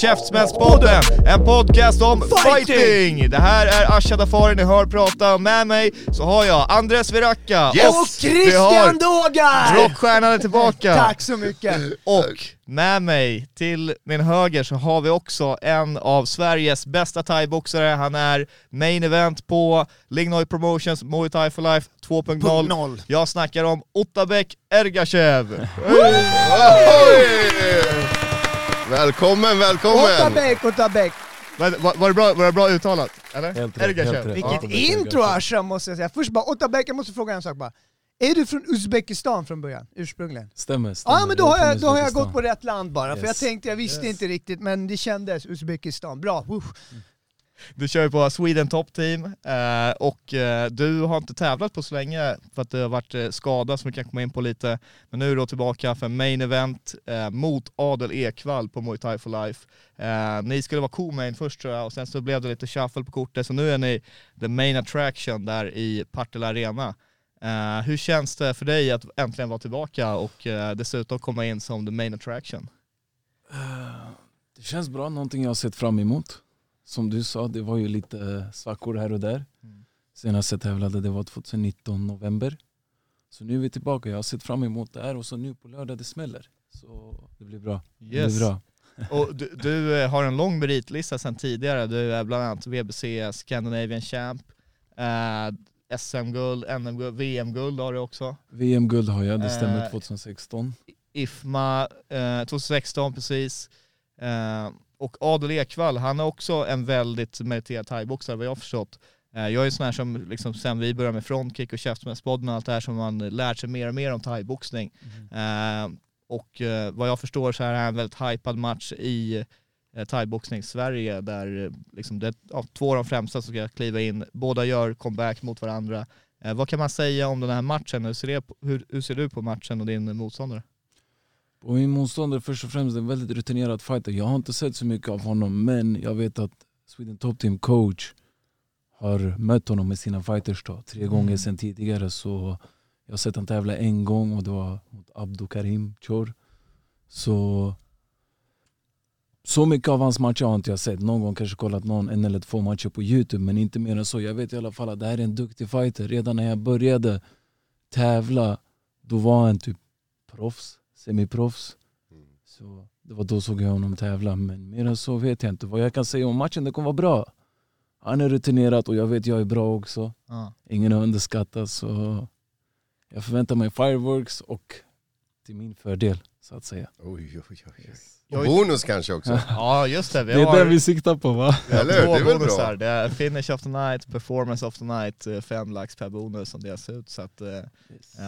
Käftsmällspodden! En podcast om fighting! Det här är Asha Dafari ni hör prata, med mig så har jag Andres Veracka Yes. och Christian har Dågar! Rockstjärnan är tillbaka! Tack så mycket! Och med mig till min höger så har vi också en av Sveriges bästa thaiboxare. Han är main event på Lignoi Promotions Muay Thai for Life 2.0. Noll. Jag snackar om Ottabek Ergashev! Välkommen, välkommen! Ottabek, Ottabek. Var, var, var, det bra, var det bra uttalat? Eller? Helt rätt, helt rätt. Ja. Vilket intro Asha måste jag säga. Först bara, Ottabek, jag måste fråga en sak bara. Är du från Uzbekistan från början, ursprungligen? Stämmer, stämmer. Ja men då har, jag, då har jag gått på rätt land bara, för jag Yes. tänkte, jag visste inte riktigt men det kändes Uzbekistan. Bra, Uff. Du kör ju på Sweden Top Team eh, och eh, du har inte tävlat på så länge för att du har varit eh, skadad som vi kan komma in på lite. Men nu är du då tillbaka för main event mot Adel Ekvall på Muay Thai for Life. Ni skulle vara co-main först tror jag och sen så blev det lite shuffle på kortet så nu är ni the main attraction där i Partille Arena. Hur känns det för dig att äntligen vara tillbaka och dessutom komma in som the main attraction? Det känns bra, någonting jag har sett fram emot. Som du sa, det var ju lite eh, svackor här och där. Mm. Senast jag tävlade det var 2019 november. Så nu är vi tillbaka, jag har sett fram emot det här och så nu på lördag det smäller. Så det blir bra. Det blir bra. Och du, du eh, har en lång meritlista sedan tidigare. Du är bland annat VBC Scandinavian Champ, eh, SM-guld, NM-guld, VM-guld har du också. VM-guld har jag, det stämmer Eh, 2016. IFMA eh, 2016 precis. Och Adel Ekvall, han är också en väldigt meriterad thaiboxare vad jag har förstått. Eh, jag är en sån här som, liksom, sen vi började med frontkick och käftsmällspodden och allt det här som man lärt sig mer och mer om thaiboxning. Eh, och eh, vad jag förstår så är här en väldigt hypad match i eh, thaiboxning Sverige där liksom det, ja, två av de främsta som ska kliva in, båda gör comeback mot varandra. Vad kan man säga om den här matchen? Hur ser, det, hur, hur ser du på matchen och din motståndare? Och min motståndare först och främst är en väldigt rutinerad fighter. Jag har inte sett så mycket av honom men jag vet att Sweden Top Team coach har mött honom med sina fighters då, tre Mm. gånger sedan tidigare. Så jag har sett han tävla en gång och det var mot Abdo Karim Chor. Så, så mycket av hans matcher har inte jag sett. Någon gång kanske kollat någon en eller två matcher på youtube men inte mer än så. Jag vet i alla fall att det här är en duktig fighter. Redan när jag började tävla då var han typ proffs, semiproffs. Så det var då såg jag honom tävla. Men mer än så vet jag inte. Vad jag kan säga om matchen, det kommer vara bra. Han är rutinerad och jag vet jag är bra också. Ja. Ingen har underskattat så jag förväntar mig fireworks och till min fördel så att säga. Oj, oj, oj. Jag- Och bonus kanske också. Ja just det, vi Det är har det vi siktar på va? har Eller hur? Det är väl bonusar. bra? Det är finish of the night, performance of the night, eh, fem lax per bonus som delas ut. Så att eh,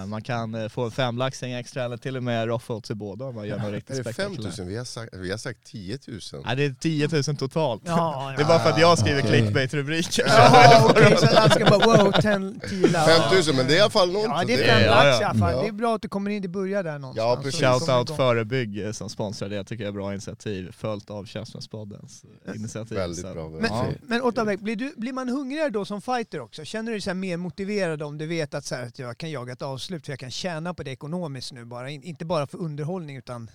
eh, man kan få en femlaxing extra eller till och med roffle till båda om man gör något Är riktigt det spektakulärt. 5000? Vi har sagt, vi har sagt 10 000. Nej det är 10 000 totalt. Ja, Det är bara för att jag skriver Okej. clickbait-rubriker. Jaha okej, så alla ska bara wow, 10 10 lax. 5000, men det är i alla fall något. Ja det är fem ja, lax ja. i alla fall. Ja. Det är bra att du kommer in, det börjar där någonstans. Ja, precis. det kommer Igång. Förebygg eh, som sponsrar det, jag tycker jag är bra initiativ. Följt av Käftsmällspoddens eh, initiativ. Väldigt Så- bra. Men, Ja. men Ottabek, blir, du, blir man hungrigare då som fighter också? Känner du dig så här mer motiverad om du vet att, så här, att jag kan jaga ett avslut för jag kan tjäna på det ekonomiskt nu bara? In, inte bara för underhållning utan...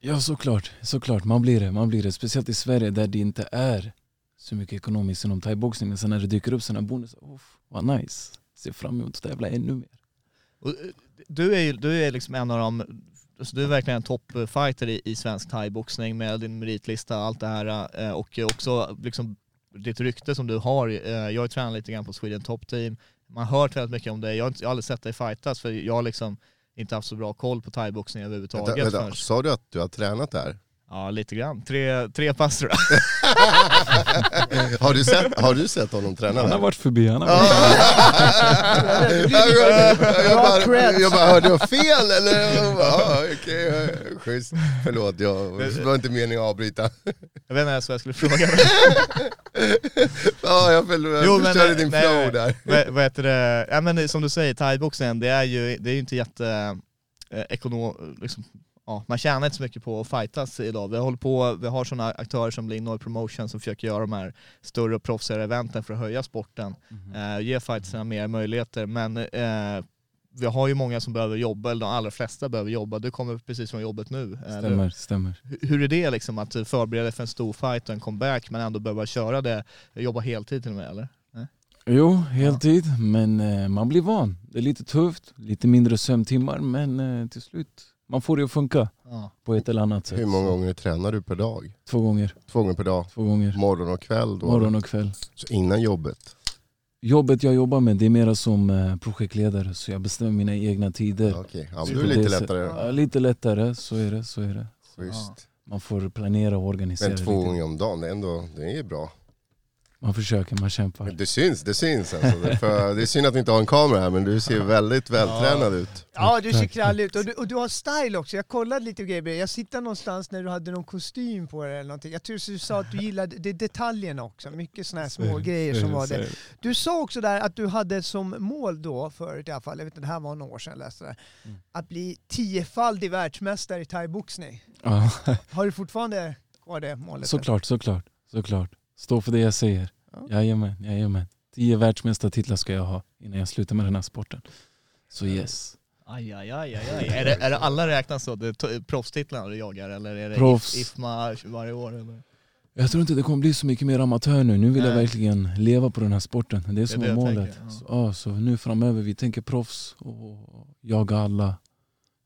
Ja såklart, såklart. Man blir det. Man blir det. Speciellt i Sverige där det inte är så mycket ekonomiskt inom thaiboxningen. Sen när det dyker upp sådana bonusar, vad nice. Ser fram emot att tävla ännu mer. Och, eh, du är ju du är liksom en av de, alltså du är verkligen en toppfighter i, i svensk thaiboxning med din meritlista och allt det här eh, och också liksom ditt rykte som du har. eh, Jag har tränat lite grann på Sweden Top Team. Man har hört väldigt mycket om dig. Jag jag har aldrig sett dig fightas för jag har liksom inte haft så bra koll på thaiboxning överhuvudtaget. vänta. Sa du att du har tränat där? Ja, lite grann. Tre, tre pass tror jag. har, du sett, har du sett honom träna? Han har varit förbi, han har Ja. varit jag, jag, jag, bara, jag bara, hörde jag fel eller? Bara, Ja, okej, schysst. Förlåt, jag, det var inte meningen att avbryta. Jag vet inte ens vad jag skulle fråga. Ja, jag, förlor, förstörde eh, din nej, flow där. vad, vad heter det? Ja, men som du säger, thaiboxningen, det är ju det är ju inte jätte... Eh, ekonom, liksom, ja, man tjänar inte så mycket på att fightas idag. Vi, håller på, vi har sådana aktörer som Lignor Promotion som försöker göra de här större och proffsigare eventen för att höja sporten. Eh, ge fighterna mer möjligheter. Men eh, vi har ju många som behöver jobba, eller de allra flesta behöver jobba. Du kommer precis från jobbet nu. Eh, Stämmer, stämmer. Hur- är det liksom att förbereda dig för en stor fight och en comeback men ändå behöva köra det, jobba heltid till och med eller? Jo, heltid, men eh, man blir van. Det är lite tufft, lite mindre sömntimmar, men eh, till slut, man får det att funka Ja. på ett eller annat sätt. Hur många gånger tränar du per dag? Två gånger, Två gånger per dag? två gånger. Morgon och kväll? Då? Morgon och kväll. Så innan jobbet? Jobbet jag jobbar med det är mera som eh, projektledare så jag bestämmer mina egna tider. Ja, Okej, ja, men då är lite lättare. Ja, lite lättare, så är det. Så är det. Schysst. Man får planera och organisera Men två lite. gånger om dagen, det är, ändå, det är bra. Man försöker, man kämpar. Det syns, det syns alltså. Det är, för, det är synd att vi inte har en kamera här men du ser väldigt vältränad ut. Ja, du ser krallig ut. Och du, och du har style också. Jag kollade lite grejer. Jag sitter någonstans när du hade någon kostym på dig eller någonting. Jag tror du sa att du gillade det detaljerna också. Mycket sådana här små grejer som var det. Du sa också där att du hade som mål då, förut i alla fall, jag vet inte, det här var några år sedan jag läste det, Mm. att bli tiofaldig världsmästare i thaiboxning. Ja, Har du fortfarande kvar det målet? såklart, såklart, såklart. Stå för det jag säger. Ja. Jajamän, jajamän. Tio världsmästartitlar ska jag ha innan jag slutar med den här sporten. Så yes. Aj, aj, aj, aj, aj. Är, det, är det alla räknas så? Det är proffstitlarna du jagar eller är det Proffs. If, IFMA varje år? Eller? Jag tror inte det kommer bli så mycket mer amatör nu. Nu vill jag Nej. verkligen leva på den här sporten. Det är som det är jag målet. tänker, ja. Så, ja, så nu framöver, vi tänker proffs och jaga alla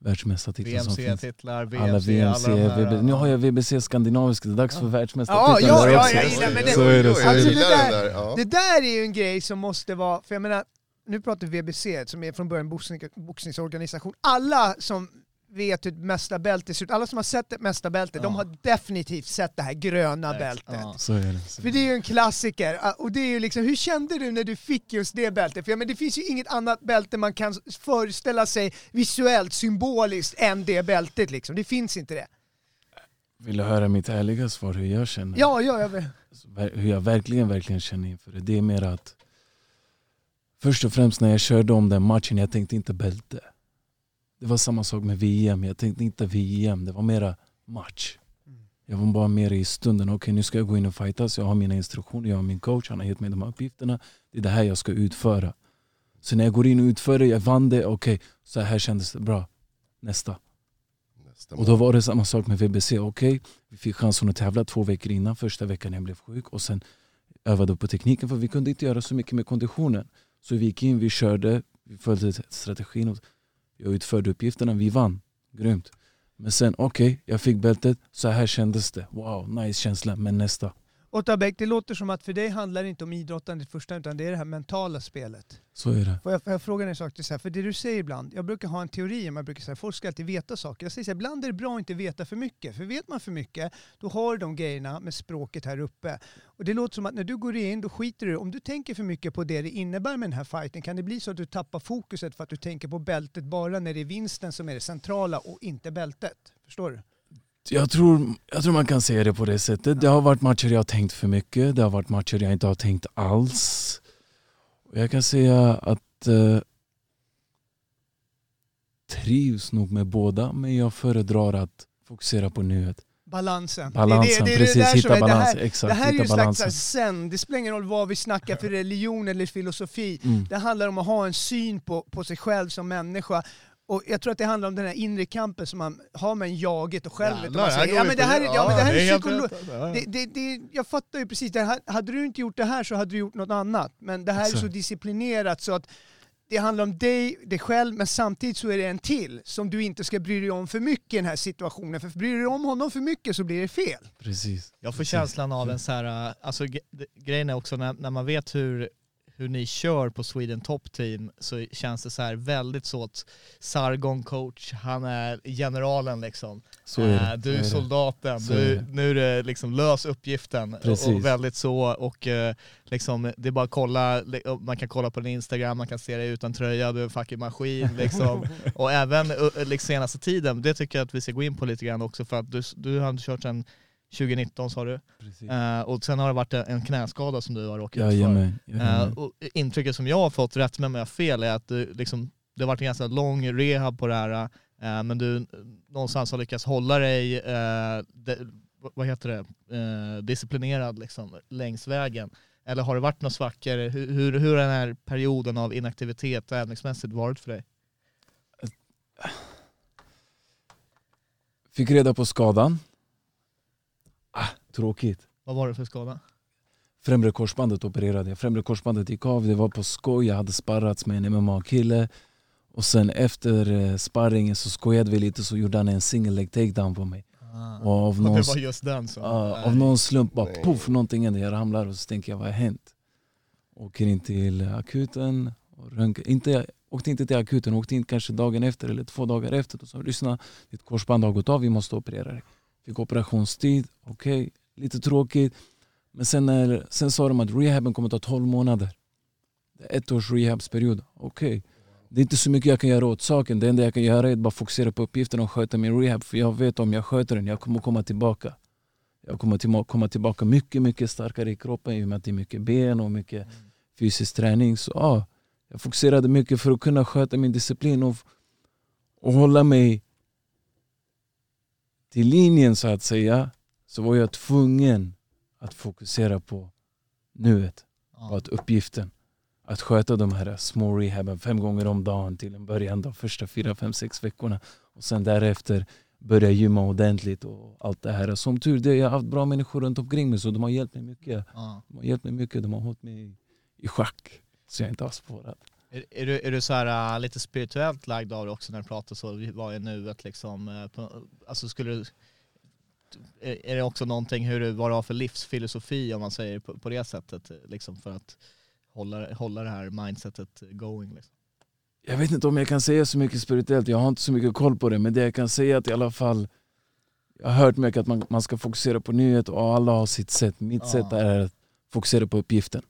världsmästartitlar som finns. VMC-titlar, Alla VMC, VMC, alla här, VB. Nu har jag VBC skandinavisk, det är dags för Ja, världsmästartitlar ja, ja, också. jag gillar, men det- Så är det, så jag är Alltså, det. där- den där. Ja. Det där är ju en grej som måste vara, för jag menar, nu pratar vi VBC som är från början en boxning, boxningsorganisation. Alla som vet hur ett mästarbälte ser ut, alla som har sett ett mästarbälte, de Ja. har definitivt sett det här gröna Ex- bältet. ja. Så är det. Så För det är ju en klassiker. Ah, Och det är ju liksom, hur kände du när du fick just det bältet? För jag menar, det finns ju inget annat bälte man kan föreställa sig visuellt, symboliskt, än det bältet liksom. Det finns inte det. Vill du höra mitt ärliga svar hur jag känner? Ja, ja, jag hur jag verkligen, verkligen känner inför det. Det är mer att först och främst när jag körde om den matchen, jag tänkte inte bälte. Det var samma sak med VM, jag tänkte inte VM, det var mera match. Jag var bara mer i stunden, okej nu ska jag gå in och fightas, jag har mina instruktioner, jag har min coach, han har gett mig de här uppgifterna. Det är det här jag ska utföra. Så när jag går in och utför det, jag vann det, okej så här kändes det, bra. Nästa. Nästa Och då var det samma sak med VBC. Okej, vi fick chansen att tävla två veckor innan, första veckan jag blev sjuk och sen övade på tekniken för vi kunde inte göra så mycket med konditionen. Så vi gick in, vi körde, vi följde strategin och jag utförde uppgifterna, vi vann. Grymt. Men sen okej, jag fick bältet, så här kändes det. Wow, nice känsla, men nästa. Ottabäck, det låter som att för dig handlar det inte om idrottandet första utan det är det här mentala spelet. Så är det. Får jag, får jag fråga dig en sak? till Så här, för det du säger ibland, jag brukar ha en teori, man brukar säga folk ska alltid veta saker. Jag säger så här, ibland är det bra att inte veta för mycket. För vet man för mycket, då har du de grejerna med språket här uppe. Och det låter som att när du går in, då skiter du Om du tänker för mycket på det det innebär med den här fighten, kan det bli så att du tappar fokuset för att du tänker på bältet bara när det är vinsten som är det centrala och inte bältet? Förstår du? Jag tror, jag tror man kan säga det på det sättet. Det har varit matcher jag har tänkt för mycket, det har varit matcher jag inte har tänkt alls. Jag kan säga att eh, trivs nog med båda, men jag föredrar att fokusera på nuet. Balansen. Balansen, det, det, det, precis. Hitta det här- balansen. Exakt, Det här är ju hitta slags sen, det spelar ingen roll vad vi snackar för religion eller filosofi. Mm. Det handlar om att ha en syn på, på sig själv som människa. Och jag tror att det handlar om den här inre kampen som man har med en jaget och självet. Jävlar, Och man säger, ja, men det här, är- ja, men det här Ja, är det. Ja, ja. det, det, det, jag fattar ju precis, det här, hade du inte gjort det här så hade du gjort något annat. Men det här är så disciplinerat så att det handlar om dig, dig själv, men samtidigt så är det en till som du inte ska bry dig om för mycket i den här situationen. För bryr du dig om honom för mycket så blir det fel. Precis. Jag får Precis. känslan av en så här, äh, alltså grejen är också när, när man vet hur, hur ni kör på Sweden Top Team så känns det så här väldigt så att Sargon coach, han är generalen liksom. Så är Eh, det. Du är soldaten, Så du, nu är det liksom lös uppgiften. Precis. och väldigt så, och eh, liksom, det är bara att kolla, man kan kolla på din Instagram, man kan se dig utan tröja, du är en fucking maskin liksom. och även uh, liksom, senaste tiden, det tycker jag att vi ska gå in på lite grann också för att du, du har kört sedan 2019 sa du. Eh, och sen har det varit en knäskada som du har råkat ut för. Eh, och intrycket som jag har fått, rätt med om jag fel, är att du, liksom, det har varit en ganska lång rehab på det här, eh, men du någonstans har lyckats hålla dig, eh, de, vad heter det, eh, disciplinerad liksom, längs vägen. Eller har det varit några svackor? Hur, hur, hur har den här perioden av inaktivitet övningsmässigt varit för dig? Fick reda på skadan. Ah, tråkigt. Vad var det för skada? Främre korsbandet opererade jag. Främre korsbandet gick av, det var på skoj. Jag hade sparrats med en MMA-kille. Och sen efter eh, sparringen så skojade vi lite så gjorde han en single leg takedown på mig. Och av någon, det var just den som... ja, av någon slump bara Nej. poff, någonting händer. Jag ramlar och så tänker jag vad har hänt? Åker in till akuten. Och röntgen. inte, åkte inte till akuten, åkte in kanske dagen efter eller två dagar efter. Och sa lyssna, ditt korsband har gått av, vi måste operera dig. Fick operationstid, okej, lite tråkigt. Men sen, när, sen sa de att rehaben kommer ta 12 månader. Ett års rehabsperiod, okej. Det är inte så mycket jag kan göra åt saken. Det enda jag kan göra är att bara fokusera på uppgiften och sköta min rehab. För jag vet om jag sköter den, jag kommer komma tillbaka. Jag kommer till, komma tillbaka mycket, mycket starkare i kroppen i och med att det är mycket ben och mycket fysisk träning. Så ja, jag fokuserade mycket för att kunna sköta min disciplin och, och hålla mig till linjen så att säga. Så var jag tvungen att fokusera på nuet, på att uppgiften. Att sköta de här små rehaben fem gånger om dagen till en början de första fyra, fem, sex veckorna. Och sen därefter börja gymma ordentligt och allt det här. Som tur det, jag har haft bra människor runt omkring mig så de har hjälpt mig mycket. Ja. De har hjälpt mig mycket, de har hållit mig i schack. Så jag inte har spårat. Är, är, du, är du så här, äh, lite spirituellt lagd av det också när du pratar så, vad är nuet liksom? äh, På, alltså skulle du, är, är det också någonting hur du, vad du har för livsfilosofi om man säger på, på det sättet, liksom för att hålla, hålla det här mindsetet going? Liksom? Jag vet inte om jag kan säga så mycket spirituellt, jag har inte så mycket koll på det. Men det jag kan säga är att i alla fall, jag har hört mycket att man, man ska fokusera på nyhet och alla har sitt sätt. Mitt Ja. sätt är att fokusera på uppgiften.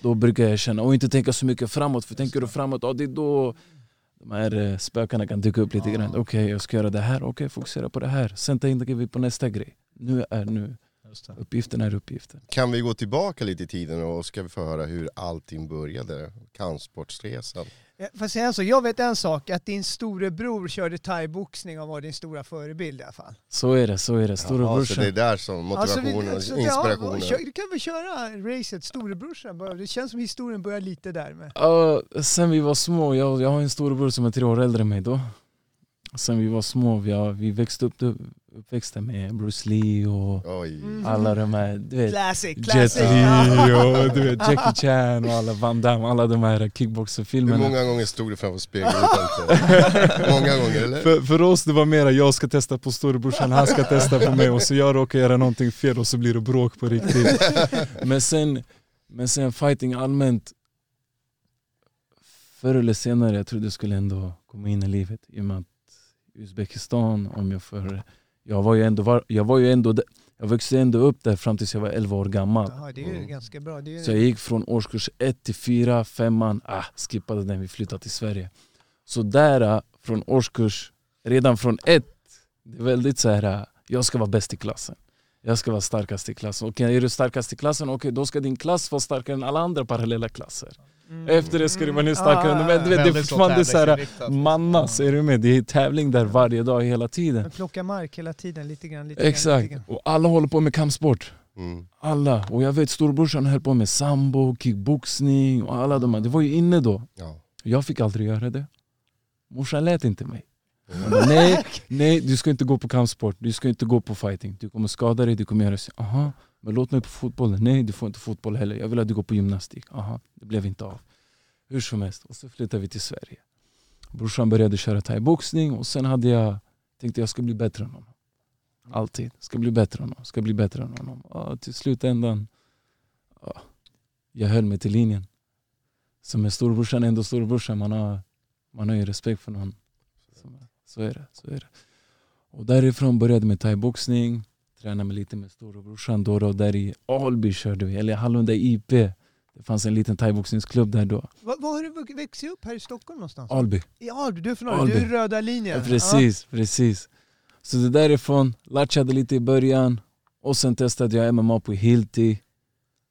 Då brukar jag känna, och inte tänka så mycket framåt. För tänker du framåt, ja, det är då de här eh, spökarna kan dyka upp lite Ja. grann. Okej, jag ska göra det här. Okej, fokusera på det här. Sen tänker vi på nästa grej. Nu är nu. Uppgiften är uppgiften. Kan vi gå tillbaka lite i tiden och ska vi få höra hur allting började? Kampsportsresan. Eh, Får jag säga så, jag vet en sak, att din storebror körde thaiboxning och var din stora förebild i alla fall. Så är det, så är det. Jaha, så Storebrorsan. det är där som Alltså, motivationen alltså, och ja, inspirationen. kör- du kan väl köra racet, storebrorsan. Det känns som historien börjar lite där med. Ja, sen vi var små, jag, jag har en storebror som är tre år äldre än mig då. Sen vi var små, vi, har, vi växte upp, uppväxte med Bruce Lee och Oj. Mm. alla de här, du vet, Classic, Jet classic. Li Ja. och du vet, Jackie Chan och alla Van Damme, alla de här Hur kickboxerfilmerna. många gånger stod du framför spegeln? Många gånger eller? För, för oss det var mera jag ska testa på storebrorsan, han ska testa på mig och så jag råkar göra någonting fel och så blir det bråk på riktigt. Men sen, men sen fighting allmänt, förr eller senare, jag trodde det skulle ändå komma in i livet. I och med att Uzbekistan, om jag för, jag var ju ändå, var, jag var ju ändå, jag växte ändå upp där fram tills jag var 11 år gammal. Ja, det är ju Mm. ganska bra. Det är ju Så jag gick från årskurs 1 till 4, 5, ah, skippade den, vi flyttade till Sverige. Så där, ah, från årskurs, redan från 1, det är väldigt så här, ah, jag ska vara bäst i klassen. Jag ska vara starkast i klassen. Okej, är du starkast i klassen, okej då ska din klass vara starkare än alla andra parallella klasser. Mm. Efter det ska du vara ännu starkare. Ah, Men du vet, det är Väldigt så fortfarande så här, tävlingsinriktat. mannas, är du med? Det är tävling där varje dag, hela tiden. Man plockar mark hela tiden, lite grann. Lite Grann, Exakt, lite grann. och alla håller på med kampsport. Mm. Alla. Och jag vet storbrorsan höll på med sambo, kickboxning och alla de här. Det var ju inne då. Ja. Jag fick aldrig göra det. Morsan lät inte mig. Hon bara, nej, nej, du ska inte gå på kampsport, du ska inte gå på fighting. Du kommer skada dig, du kommer göra så. Aha, men låt mig på fotboll. Nej, du får inte fotboll heller. Jag vill att du går på gymnastik. Aha, det blev inte av. Hur som helst, och så flyttade vi till Sverige. Brorsan började köra thaiboxning och sen hade jag tänkte jag ska bli bättre än honom. Alltid. Ska bli bättre än honom. Ska bli bättre än honom. Och till slutändan ja, jag höll mig till linjen. Som med storbrorsan ändå storbrorsan, man har, man har ju respekt för någon. Så, så är det. Så är det. Och därifrån började jag med thaiboxning, tränade mig lite med storebrorsan då och där i Alby körde vi, eller Hallunda IP. Det fanns en liten thaiboxningsklubb där då. Vad vad har du växt upp här i Stockholm någonstans? Alby. I Alby, du är från Alby, du är röda linjen. Ja, precis, precis. Så det därifrån, latchade lite i början och sen testade jag MMA på Hilti.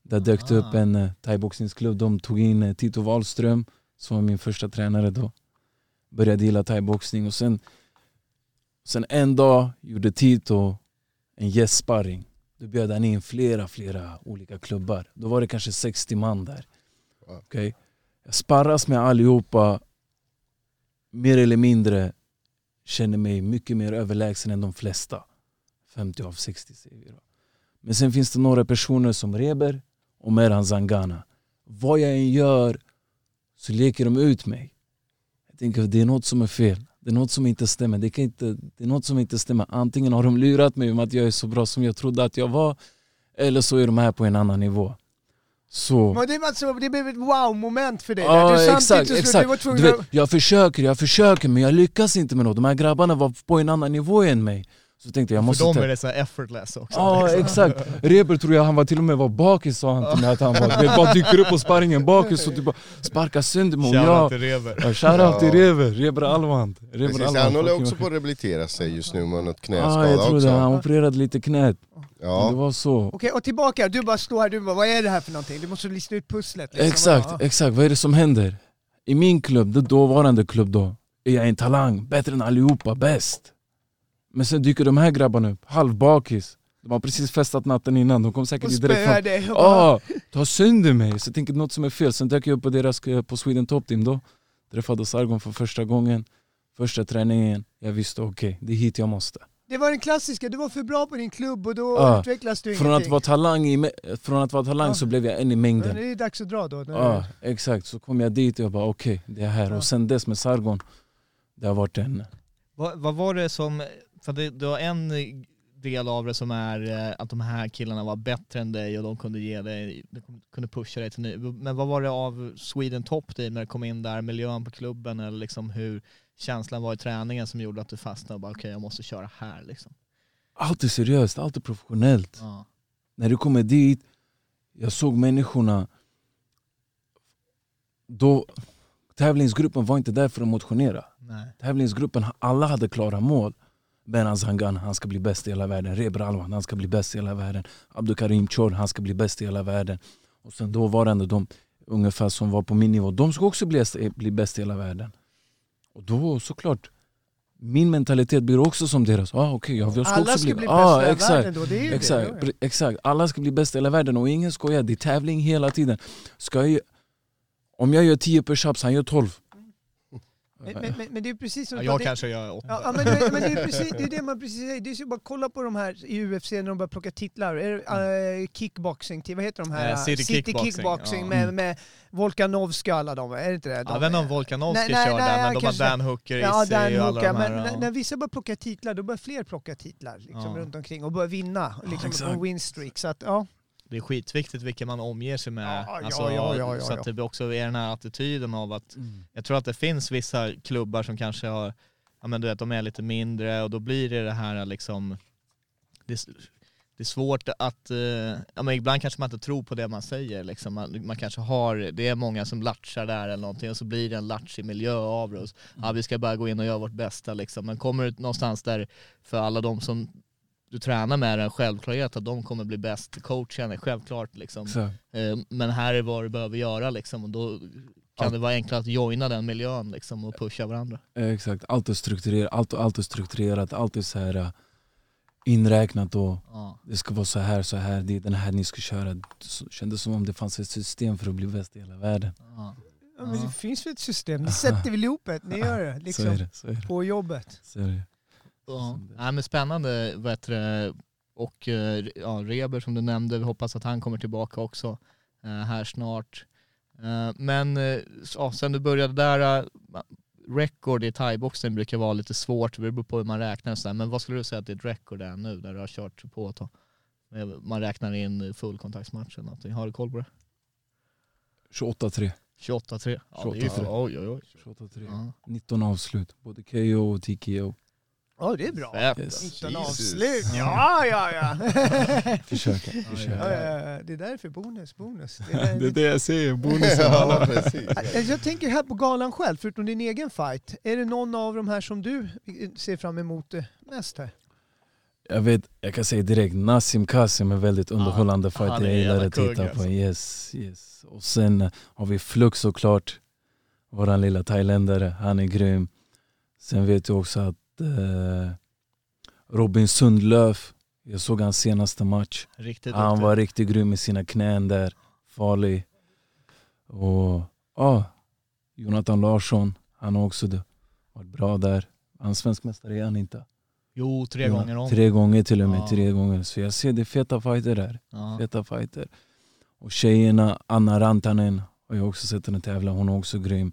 Där dök det upp Ah. en uh, thaiboxningsklubb. De tog in eh, Tito Wahlström som var min första tränare då. Började gilla thaiboxning och sen, sen en dag gjorde Tito en gästsparring. Då bjöd han in flera, flera olika klubbar. Då var det kanske 60 man där. Wow. Okej? Jag sparras med allihopa mer eller mindre känner mig mycket mer överlägsen än de flesta. 50 av 60 säger vi då. Men sen finns det några personer som Reber och Merhan Zangana. Vad jag än gör så leker de ut mig. Jag tänker att det är något som är fel. Det är något som inte stämmer. Det, kan inte, det är något som inte stämmer. Antingen har de lurat mig om att jag är så bra som jag trodde att jag var eller så är de här på en annan nivå. Så... Men det, alltså, det blev ett wow-moment för dig. Ja. Du exakt, exakt. Du vet, jag försöker, jag försöker men jag lyckas inte med något. De här grabbarna var på en annan nivå än mig. Så tänkte jag, jag måste För dem är det så effortless också. Ja liksom. exakt. Reber tror jag han var till och med var bakis sa han till mig att han var. Du vet, bara dyker upp på sparringen bakis och typ bara sparkar sönder mig. Shoutout jag, till Reber. ja, shoutout till. Reber, Reber Alvand. Reber Precis, Alvand, han håller också på att rehabilitera sig just nu med något Ja, knäskada jag tror också. det. Han opererade lite knät. Det Ja. var så. Okej, och tillbaka. Du bara står här, du bara, vad är det här för någonting? Du måste lista ut pusslet. liksom. Exakt, Ja. exakt. Vad är det som händer? I min klubb, den dåvarande klubb då, är jag en talang, bättre än allihopa, bäst. Men sen dyker de här grabbarna upp, halvbakis. De har precis festat natten innan, de kom säkert Och direkt från... dig. Ah, ta sönder mig! Så jag tänker något som är fel. Sen dök jag upp på deras på Sweden Top Team då. Träffade Sargon för första gången. Första träningen, jag visste okej, det är hit jag måste. Det var den klassiska, du var för bra på din klubb och då Ja. utvecklas du Från att ingenting. vara talang, i, från att vara talang Ja. så blev jag en i Men mängden. det är dags att dra då. Ja, exakt. Så kom jag dit och jag bara okej, det är här. Ja. Och sen dess med Sargon, det har varit en... Vad, vad var det som, för det, det var en del av det som är eh, att de här killarna var bättre än dig och de kunde ge dig, de kunde pusha dig till ny. Men vad var det av Sweden Top Team när du kom in där, miljön på klubben eller liksom hur känslan var i träningen som gjorde att du fastnade och bara okej jag måste köra här liksom. Allt är seriöst, allt är professionellt. Ja. När du kommer dit, jag såg människorna... Då, tävlingsgruppen var inte där för att motionera. Nej. Tävlingsgruppen, alla hade klara mål. Benan Zangan, han ska bli bäst i hela världen. Reber Alwan, han ska bli bäst i hela världen. Abdukarim Chor, han ska bli bäst i hela världen. Och sen dåvarande de ungefär som var på min nivå, de ska också bli, bli bäst i hela världen. Och då såklart, min mentalitet blir också som deras. Ah, okay, jag ska Alla också ska bli, bli ah, bäst i hela exakt. världen då, det är ju Exakt, det. exakt, alla ska bli bäst i hela världen och ingen skojar, det är tävling hela tiden. Ska jag, om jag gör 10 push-ups, han gör 12. Men, men, men, det är precis som Ja, jag pratade- kanske gör åtta. Ja, ja, men, men, det är precis det, är det man precis säger. Det är så bara kolla på de här i UFC när de börjar plocka titlar. Är det, eh, kickboxing, vad heter de här? Eh, City Kickboxing, Kickboxing ja. med, med Volkanovski och alla de, är det inte det? Ja, De, jag vet inte om Volkanovski Nej, nej, kör nej, där, men de har Dan Hooker, Ja, Izzy Dan och alla Hooker. de här. Men ja. när, vissa börjar plocka titlar, då börjar fler plocka titlar liksom, Ja. runt omkring och börjar vinna. Liksom, exakt. på winstreak. Så att, ja. Det är skitviktigt vilka man omger sig med. Ja, alltså, ja, ja, så att det också är den här attityden av att jag tror att det finns vissa klubbar som kanske har, ja men du vet de är lite mindre och då blir det det här liksom, det, är- det är svårt att, eh, ja men ibland kanske man inte tror på det man säger liksom. Man, man kanske har, det är många som latchar där eller någonting och så blir det en latchig miljö av det. Så, Ja vi ska bara gå in och göra vårt bästa liksom. Men kommer du någonstans där för alla de som du tränar med är en självklarhet att de kommer bli bäst, coachen är självklart liksom. Exakt. Eh, Men här är vad du behöver göra liksom och då kan det vara enklare att joina den miljön liksom och pusha varandra. Eh, Exakt, allt är strukturerat, allt, allt är strukturerat, allt är så här uh, inräknat och Ja. det ska vara så här, så här, det är den här ni ska köra. Det kändes som om det fanns ett system för att bli bäst i hela världen. Ja. Ja, men det finns väl ett system, ni sätter väl ihop det, ni gör det Så är liksom, det. Så är det, på jobbet. så är det. Ja. Nej, men spännande det? och eh, ja, Reber som du nämnde, vi hoppas att han kommer tillbaka också eh, här snart. Eh, men ja, sen du började där, record i thaiboxen brukar vara lite svårt, det beror på hur man räknar och sådär. men vad skulle du säga att ditt record är nu där du har kört på ett tag? Man räknar in fullkontaktsmatch eller någonting, har du koll på det? 28-3. 28-3. Ja, det är ju 28-3. oj oj oj. 28-3. Ja. 19 avslut, både KO och TKO. Ja, det är bra. Fett. Yes. 19 Jesus. avslut. Ja, ja, ja. Försöka, ja, försöka. ja, ja. Det är därför bonus, bonus. Det är Det är det jag säger, bonusen. ja, precis. Jag tänker här på galan själv, förutom din egen fight. Är det någon av de här som du ser fram emot mest här? Jag vet, jag kan säga direkt, Nassim Kasim är väldigt underhållande han fighter. är Jag gillar att titta på. alltså. Yes, yes. Och sen har vi Flux såklart. Våran lilla thailändare, han är grym. Sen vet du också att eh, Robin Sundlöf, jag såg hans senaste match. Riktigt Han duktig. var riktigt grym med sina knän där. Farlig. Och ja, Jonathan Larsson, han har också varit bra där. Han svensk mästare är han inte? Jo, tre Ja, gånger om. Tre gånger till och med, Ja. tre gånger. Så jag ser det är feta fighter där. Ja. Feta fighter. Och tjejerna, Anna Rantanen har jag också sett henne tävla, hon är också grym.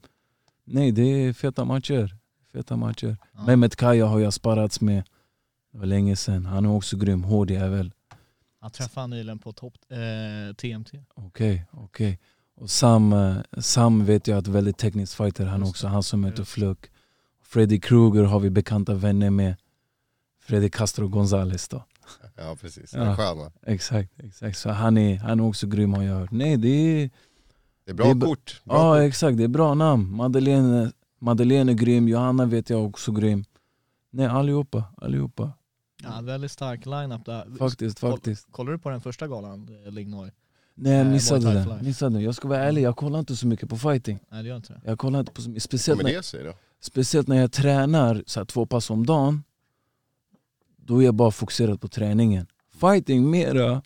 Nej det är feta matcher. Feta matcher. Ja. Mehmet Kaya har jag sparrats med. Det var länge sedan. Han är också grym, hård jävel. Han träffade nyligen på top, eh, TMT. Okej, okej. Och Sam, eh, Sam vet jag att väldigt teknisk fighter han Just också, han som just. Fluck. Freddy Krueger har vi bekanta vänner med. Freddy Castro Gonzales då. Ja, precis. Ja. Sköna. Exakt, exakt. Så han är, han är också grym har jag hört. Nej det är, Det är bra Det är kort. Bra ja kort. exakt, det är bra namn. Madeleine, Madeleine är grym, Johanna vet jag också grym. Nej allihopa, allihopa. Ja, väldigt stark line-up där. Faktiskt, Koll- faktiskt. Kollar du på den första galan, eh, Lignoy? Nej jag Eh, missade life. Missade. Jag ska vara ärlig, jag kollar inte så mycket på fighting. Nej det gör inte det. Jag kollar inte på så mycket, speciellt när, då? speciellt när jag tränar så här, två pass om dagen. Då är jag bara fokuserad på träningen. Fighting mera,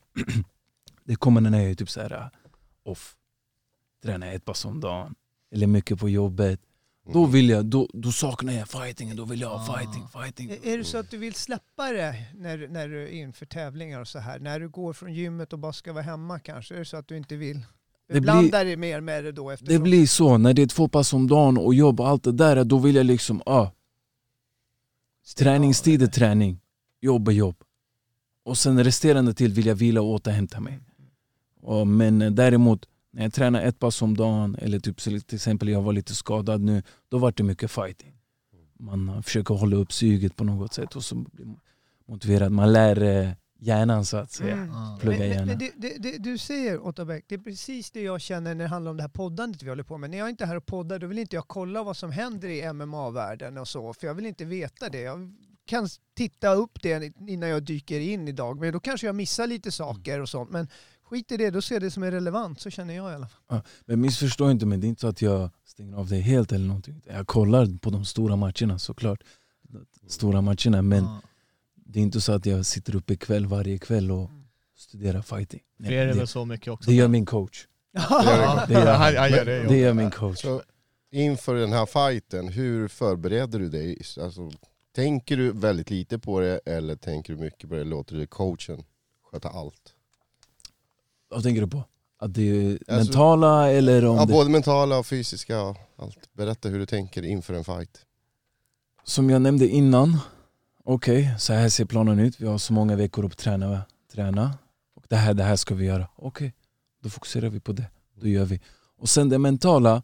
det kommer när jag är typ så här off. Tränar ett pass om dagen. Eller mycket på jobbet. Då Mm. vill jag, då, då saknar jag fightingen, då vill jag ha Ah. fighting, fighting. Är det så att du vill släppa det när, när du är inför tävlingar och så här? När du går från gymmet och bara ska vara hemma kanske? Är det så att du inte vill? Det Du blir- blandar dig mer med det då eftersom... Det blir så, när det är två pass om dagen och jobb och allt det där, då vill jag liksom, ah, träningstid är det. träning, jobb är jobb. Och sen resterande tid vill jag vila och återhämta mig. Och, men eh, däremot, när jag tränar ett pass om dagen, eller typ, så till exempel jag var lite skadad nu, då var det mycket fighting. Man försöker hålla upp suget på något sätt och så blir man motiverad. Man lär eh, hjärnan så att säga. Mm. Plugga Men, men, gärna. men det, det, du säger Otta Bäck, det är precis det jag känner när det handlar om det här poddandet vi håller på med. När jag inte är här och poddar då vill inte jag kolla vad som händer i MMA-världen och så, för jag vill inte veta det. Jag kan titta upp det innan jag dyker in idag, men då kanske jag missar lite saker och sånt. Men skit i det, då ser det som är relevant, så känner jag i alla fall. Men missförstå inte mig, det är inte så att jag stänger av det helt eller någonting. Jag kollar på de stora matcherna såklart. Stora matcherna, men Ja. det är inte så att jag sitter uppe kväll varje kväll och studerar fighting. Nej, er är det det, väl så mycket också? det gör min coach. Ja, Det gör han, han gör det. Det gör min coach. Så, inför den här fighten, hur förbereder du dig? Alltså, tänker du väldigt lite på det eller tänker du mycket på det? Låter du coachen sköta allt? Vad tänker du på? Att det är Alltså- mentala eller om Ja, det... både mentala och fysiska allt. Berätta hur du tänker inför en fight. Som jag nämnde innan, okej, så här ser planen ut. Vi har så många veckor att träna. träna. Och det här, det här ska vi göra. Okej, då fokuserar vi på det. Då gör vi. Och sen det mentala,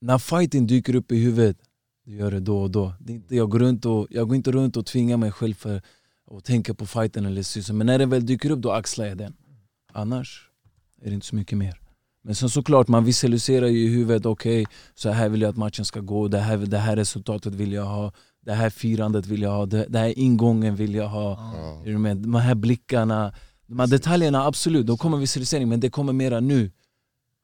när fighten dyker upp i huvudet, det gör det då och då. Det är inte, jag, går runt och, jag går inte runt och tvingar mig själv för att tänka på fighten eller så. Men när den väl dyker upp, då axlar jag den. Annars är det inte så mycket mer. Men sen såklart, man visualiserar ju i huvudet, okej, så här vill jag att matchen ska gå, det här, det här resultatet vill jag ha, det här firandet vill jag ha, det, det här ingången vill jag ha. Är du med? De här blickarna, de här detaljerna, absolut, då kommer visualisering, men det kommer mera nu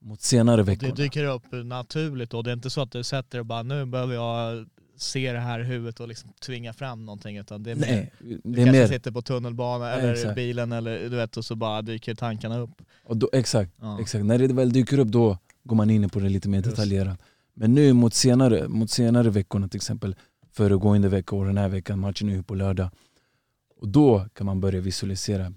mot senare veckor. Det dyker upp naturligt och det är inte så att du sätter och bara nu behöver jag se det här huvudet och liksom tvinga fram någonting utan det är mer, Nej, du det är kanske mer, sitter på tunnelbana Ja, eller exakt. bilen eller du vet och så bara dyker tankarna upp. och då, exakt, Ja. exakt, när det väl dyker upp då går man in på det lite mer Just. detaljerat. Men nu mot senare, mot senare veckorna till exempel, föregående vecka och den här veckan, matchen är ju på lördag. Och då kan man börja visualisera,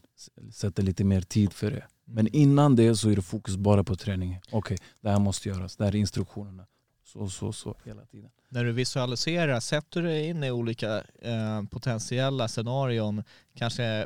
sätta lite mer tid för det. Men innan det så är det fokus bara på träningen. Okej, det här måste göras, det här är instruktionerna. Så, så, så hela tiden. När du visualiserar, sätter du dig in i olika eh, potentiella scenarion, kanske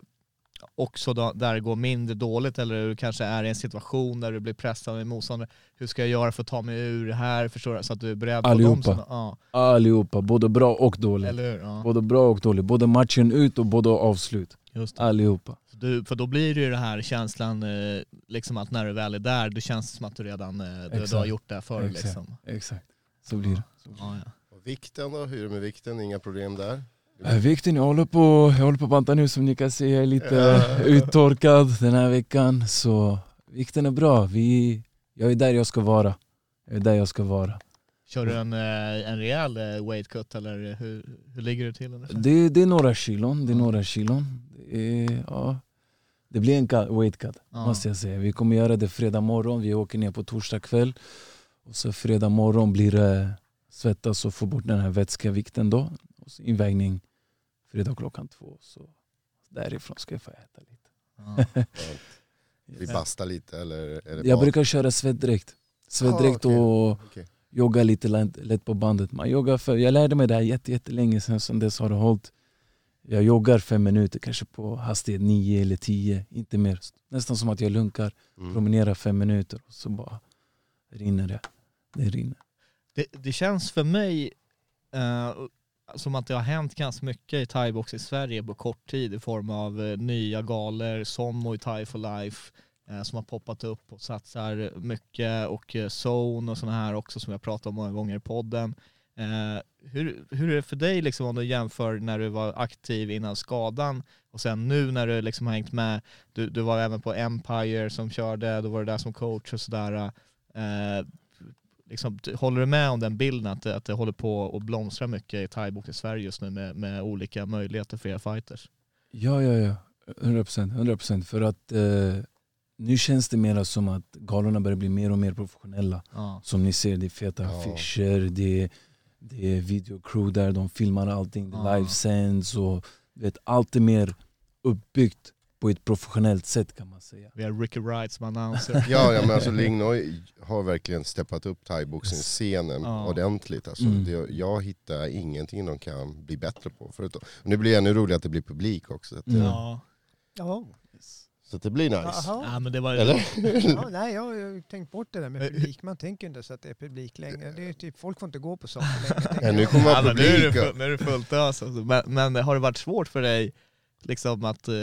också då, där det går mindre dåligt eller du kanske är i en situation där du blir pressad med motståndare. Hur ska jag göra för att ta mig ur det här? Förstår du? Så att du är beredd på Allihopa. de sådana- Ja, Allihopa, både bra och dåligt. eller hur? Ja, Både bra och dåligt. Både matchen ut och både avslut. just det. Allihopa. Du, för då blir det ju det här känslan, eh, liksom att när du väl är där, det känns som att du redan eh, du, du har gjort det förr. Exakt. Liksom. Exakt. Så blir det. Det. Ja, ja. Och vikten då, hur är det med vikten? Inga problem där? Äh, Vikten, jag håller, på, jag håller på att banta nu som ni kan se. Jag är lite Ja. uttorkad den här veckan. Så vikten är bra. Vi, jag är där jag ska vara. Jag är där jag ska vara. Kör du en, eh, en rejäl eh, weight cut eller hur, hur ligger du till? ungefär? Det, det är några kilon. Det är några kilon. Det, är, ja, det blir en cut, weight cut Ja. måste jag säga. Vi kommer göra det fredag morgon. Vi åker ner på torsdag kväll. Och så fredag morgon blir det svettas och få bort den här vätskevikten då. Och så invägning fredag klockan två. Så därifrån ska jag få äta lite. Ja. Vi bastar lite eller? Är det Jag brukar köra svettdräkt. Svettdräkt Ah, okej. och Okej. jogga lite lätt, på bandet. Man joggar för, jag lärde mig det här jätte, jättelänge sedan, sen dess har det hållit. Jag joggar fem minuter, kanske på hastighet nio eller tio, inte mer. Nästan som att jag lunkar, Mm. promenerar fem minuter och så bara rinner det. Det rinner. Det, det känns för mig eh, som att det har hänt ganska mycket i thaibox i Sverige på kort tid i form av eh, nya galer som Muay Thai for Life eh, som har poppat upp och satsar mycket och eh, Zone och sådana här också som jag pratat om många gånger i podden. Eh, hur, hur är det för dig liksom om du jämför när du var aktiv innan skadan och sen nu när du liksom har hängt med, du, du var även på Empire som körde, då var du där som coach och sådär. Eh, Liksom, håller du med om den bilden att det, att det håller på att blomstra mycket i thaibox i Sverige just nu med, med olika möjligheter för era fighters? Ja, ja, ja. 100 procent. 100 procent. För att eh, nu känns det mer som att galorna börjar bli mer och mer professionella. Ja. Som ni ser, det är feta Ja. affischer, det är, det är videocrew där, de filmar allting, det Ja. livesänds och vet, allt är mer uppbyggt på ett professionellt sätt kan man säga. Vi har Ricky Wright som announcer. Ja, ja men alltså Lingnoi har verkligen steppat upp thaiboxing-scenen Ja. ordentligt. Alltså, Mm. det, jag hittar ingenting de kan bli bättre på. Förutom, det blir ännu roligare att det blir publik också. Att, det- Mm. Ja. Ja. Så att det blir nice. Ja, men det var Eller? Ja, nej, jag har ju tänkt bort det där med Eh, publik. Man tänker inte så att det är publik längre. Det är typ, folk får inte gå på saker längre. Ja, nu kommer Ja, men nu, är det, publik. nu är det fullt ös. Alltså. Men, men har det varit svårt för dig liksom att eh,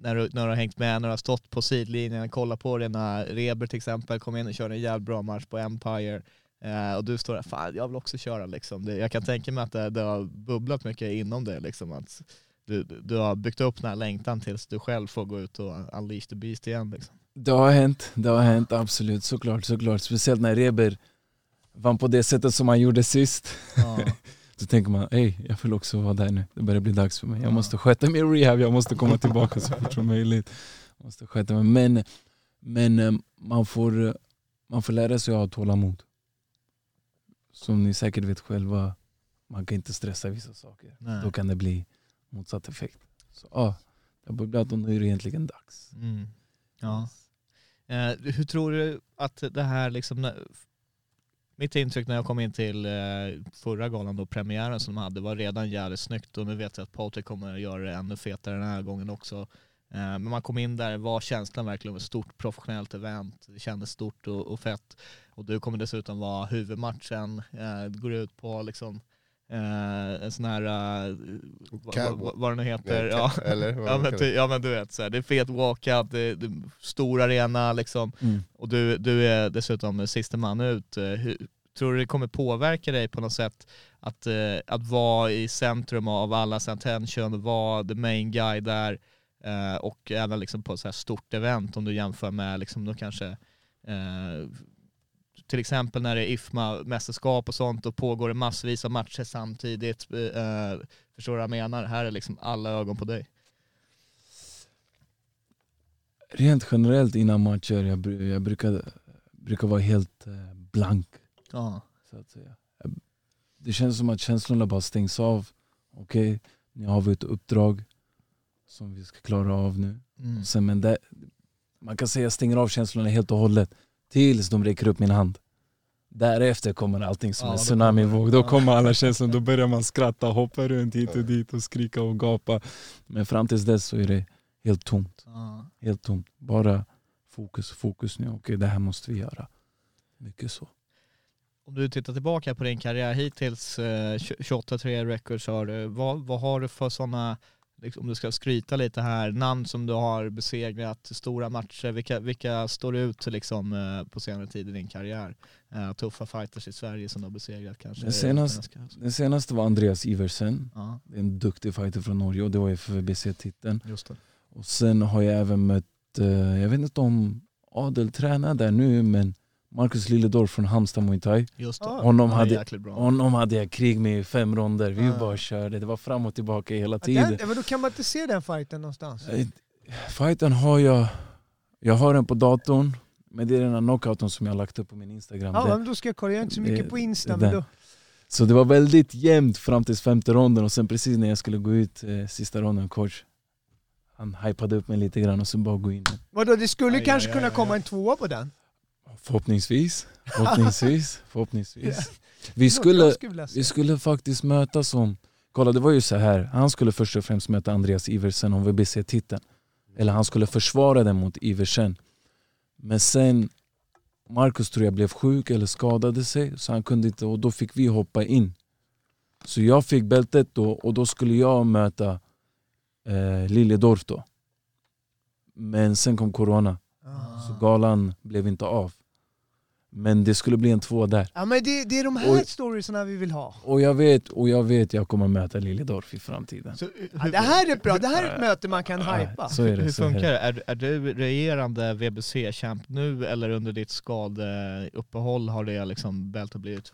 när, du, när du har hängt med, när du har stått på sidlinjen, kollat på dina Reber till exempel, kom in och körde en jävligt bra match på Empire eh, och du står där, fan jag vill också köra liksom. Det, jag kan tänka mig att det, det har bubblat mycket inom det liksom. Att du, du har byggt upp den här längtan tills du själv får gå ut och unleash the beast igen liksom. Det har hänt, det har hänt absolut, såklart, såklart. Speciellt när Reber vann på det sättet som han gjorde sist. Ja. Så tänker man, hej jag vill också vara där nu. Det börjar bli dags för mig. Jag Ja. måste sköta min rehab, jag måste komma tillbaka så fort som möjligt. Jag måste sköta mig. Men, men eh, man, får, eh, man får lära sig att ha tålamod. Som ni säkert vet själva, man kan inte stressa vissa saker. Nej. Då kan det bli motsatt effekt. Så ja, det har bubblat och nu är det egentligen dags. Mm. Ja. Eh, hur tror du att det här liksom, mitt intryck när jag kom in till eh, förra galan då, premiären som de hade, var redan jävligt snyggt och nu vet jag att Patrik kommer att göra det ännu fetare den här gången också. Eh, men man kom in där, var känslan verkligen av ett stort professionellt event, det kändes stort och, och fett. Och du kommer dessutom vara huvudmatchen, eh, det går ut på liksom eh, en sån här, eh, vad, vad, vad det nu heter, Nej, ja. Eller? Ja men, ty, ja men du vet, så här, det är fet walkout, det, det är stor arena liksom. Mm. Och du, du är dessutom sista man ut. Eh, Hur, tror du det kommer påverka dig på något sätt att, eh, att vara i centrum av allas attention, vara the main guy där och även liksom på ett så här stort event om du jämför med liksom då kanske till exempel när det är IFMA-mästerskap och sånt och pågår det massvis av matcher samtidigt. Eh, förstår du vad jag menar? Här är liksom alla ögon på dig. Rent generellt innan matcher, jag, jag brukar, brukar vara helt eh, blank. Ja. Så att säga. Det känns som att känslorna bara stängs av. Okej, nu har vi ett uppdrag som vi ska klara av nu. Mm. Sen, men det, man kan säga att jag stänger av känslorna helt och hållet tills de räcker upp min hand. Därefter kommer allting som Ja, en tsunamivåg. Då kommer- alla känslor, då börjar man skratta, hoppa runt hit och dit och skrika och gapa. Men fram tills dess så är det helt tomt. Helt tomt. Bara fokus, fokus nu. Okej, det här måste vi göra. Mycket så. Om du tittar tillbaka på din karriär hittills, eh, 28-3 records har du. Vad, vad har du för sådana, om du ska skryta lite här, namn som du har besegrat, stora matcher, vilka, vilka står ut liksom, eh, på senare tid i din karriär? Eh, tuffa fighters i Sverige som du har besegrat kanske? Den senaste- Den senaste var Andreas Iversen. Ja, en duktig fighter från Norge och det var ju det. Och sen har jag även mött, eh, jag vet inte om Adel tränar där nu, men Marcus Lilledorf från Halmstad Muay Thai. Just det. Ah. Honom är hade, honom hade jag krig med i fem ronder. Vi Ah. bara körde. Det var fram och tillbaka hela tiden. Den, men då kan man inte se den fighten någonstans. Eh, Fighten har jag, jag har den på datorn. Men det är den här knockouten som jag har lagt upp på min Instagram. Ja, Det- men då ska jag kolla. Jag är inte så mycket det- på Insta. Men då, Så det var väldigt jämnt fram till femte ronden och sen precis när jag skulle gå ut eh, sista ronden, coach, han hypade upp mig lite grann och sen bara gå in. vadå, det skulle Aj, kanske aj, kunna aj, komma aj. en tvåa på den. Förhoppningsvis, förhoppningsvis, förhoppningsvis. Vi skulle, vi skulle faktiskt mötas som, kolla det var ju så här. han skulle först och främst möta Andreas Iversen om WBC-titeln. Eller han skulle försvara den mot Iversen. Men sen, Marcus tror jag blev sjuk eller skadade sig så han kunde inte och då fick vi hoppa in. Så jag fick bältet då och då skulle jag möta eh, Liljedorf då. Men sen kom corona Ah. så galan blev inte av. Men det skulle bli en två där. Ja, men det, det är de här Oj. storiesarna vi vill ha. Och jag vet, och jag vet jag kommer möta Liljedorf i framtiden. Så, Ja, det här är bra. Det här är ett möte man kan hypa. Så är det. Hur funkar det. det? Är, är du regerande VBC-champ nu eller under ditt skadeuppehåll har det liksom bältet blivit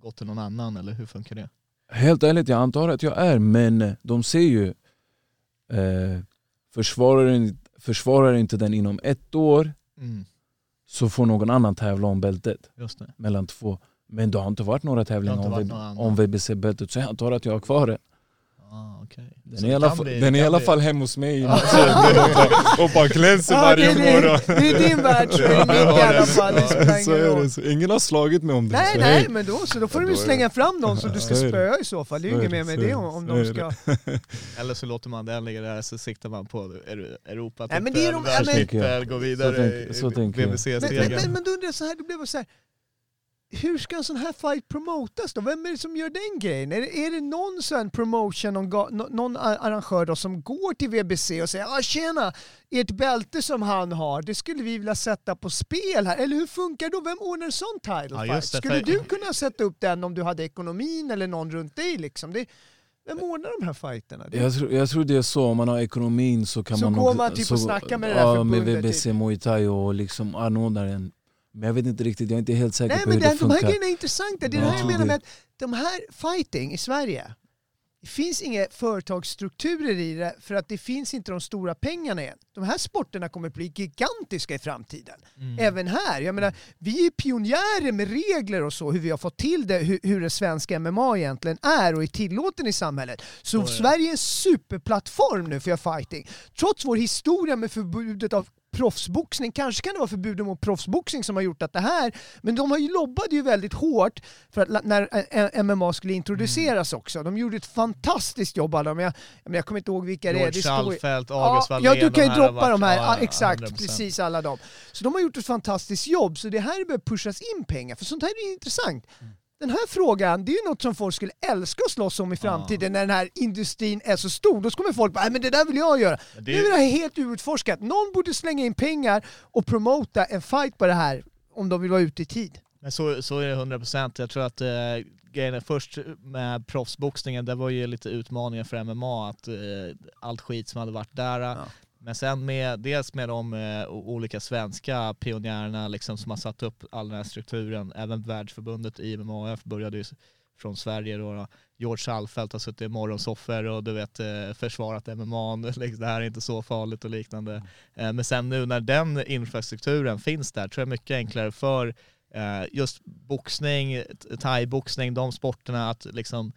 gått till någon annan eller hur funkar det? Helt ärligt, jag antar att jag är, men de ser ju eh, försvarar, försvarar inte den inom ett år Mm, så får någon annan tävla om bältet just det. mellan två. Men det har inte varit några tävlingar om, VBC-bältet så jag antar att jag har kvar den. Ah, okay. Den är i alla, fall, den är i alla fall hemma hos mig i och bara glänser Ja, varje det, morgon. det, det är din världsring i alla fall. Det Så ingen är roll. det. Så ingen har slagit mig om det. Nej, så nej, hej. men då så. Då får Ja, du då slänga fram någon som du ska det. spöa i så fall. Det är ju inget mer det, med det om, det, de ska... det. Eller så låter man den ligga där så siktar man på Euro- Europa Nej, men det är de- ja, men- världstitel, gå vidare Så tänk- så i jag. Men, VBC-stegen. men, men, men då undrar jag så här, då blev så här. Hur ska en sån här fight promotas då? Vem är det som gör den grejen? Är det, är det någon sån promotion, någon, någon arrangör då som går till VBC och säger ah, tjena, ert bälte som han har, det skulle vi vilja sätta på spel här. Eller hur funkar det då? Vem ordnar en sån title Ja, fight? Skulle du kunna sätta upp den om du hade ekonomin eller någon runt dig liksom? Det, vem ordnar de här fighterna? Jag tror, jag tror det är så, om man har ekonomin så kan Så man går också- man typ och så- snackar med det där ja, med förbundet, VBC typ. Muay Thai och liksom anordnar en. Men jag vet inte riktigt, jag är inte helt säker Nej på men hur det den, de här funkar. grejerna är intressanta. Det är det här jag Ja. menar med att de här fighting i Sverige, det finns inga företagsstrukturer i det för att det finns inte de stora pengarna än. De här sporterna kommer att bli gigantiska i framtiden. Mm. Även här. Jag menar, vi är pionjärer med regler och så, hur vi har fått till det, hur, hur det svenska MMA egentligen är och är tillåten i samhället. Så är det. Sverige är en superplattform nu för fighting. Trots vår historia med förbudet av proffsboxning, kanske kan det vara förbudet mot proffsboxning som har gjort att det här, men de har ju lobbade ju väldigt hårt för att när MMA skulle introduceras också. De gjorde ett fantastiskt jobb alla de. Jag, menar, jag kommer inte ihåg vilka det är. George Det står ju- Alfelt, August Ja, Wallén. ja, du kan ju de droppa de här. Ja, exakt, 100%. precis alla de. Så de har gjort ett fantastiskt jobb, så det här behöver pushas in pengar, för sånt här är intressant. Mm. Den här frågan, det är ju något som folk skulle älska att slåss om i framtiden när den här industrin är så stor. Då kommer folk bara, "Nej, men det där vill jag göra. Det Nu är- det här helt outforskat. Någon borde slänga in pengar och promota en fight på det här om de vill vara ute i tid. Men så, så är det 100 procent. Jag tror att eh, grejen är först med proffsboxningen, det var ju lite utmaningen för MMA, att eh, allt skit som hade varit där. Men sen med, dels med de eh, olika svenska pionjärerna liksom, som har satt upp all den här strukturen, även världsförbundet IMMAF började ju från Sverige då. då. George Alfelt har suttit i morgonsoffer och du vet eh, försvarat MMA, liksom, det här är inte så farligt och liknande. Eh, men sen nu när den infrastrukturen finns där tror jag mycket enklare för eh, just boxning, thai-boxning, de sporterna att liksom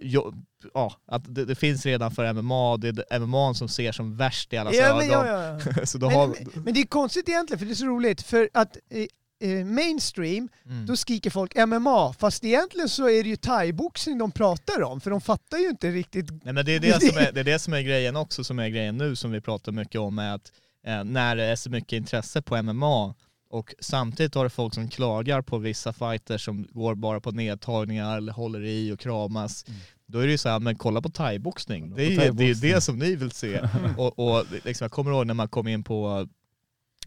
jo, ja, att det, det finns redan för MMA, det är MMA som ser som värst i allas Ja, ögon. men, ja, ja. Så då har, Men, men det är konstigt egentligen, för det är så roligt. För att eh, eh, mainstream, Mm. då skriker folk MMA. Fast egentligen så är det ju thaiboxning de pratar om, för de fattar ju inte riktigt. Nej men det är det, som är, det är det som är grejen också, som är grejen nu som vi pratar mycket om, är att eh, när det är så mycket intresse på MMA och samtidigt har det folk som klagar på vissa fighters som går bara på nedtagningar eller håller i och kramas. Då är det ju så här, men kolla på thaiboxning. Det är ju det, är det som ni vill se. och, och liksom, jag kommer ihåg när man kom in på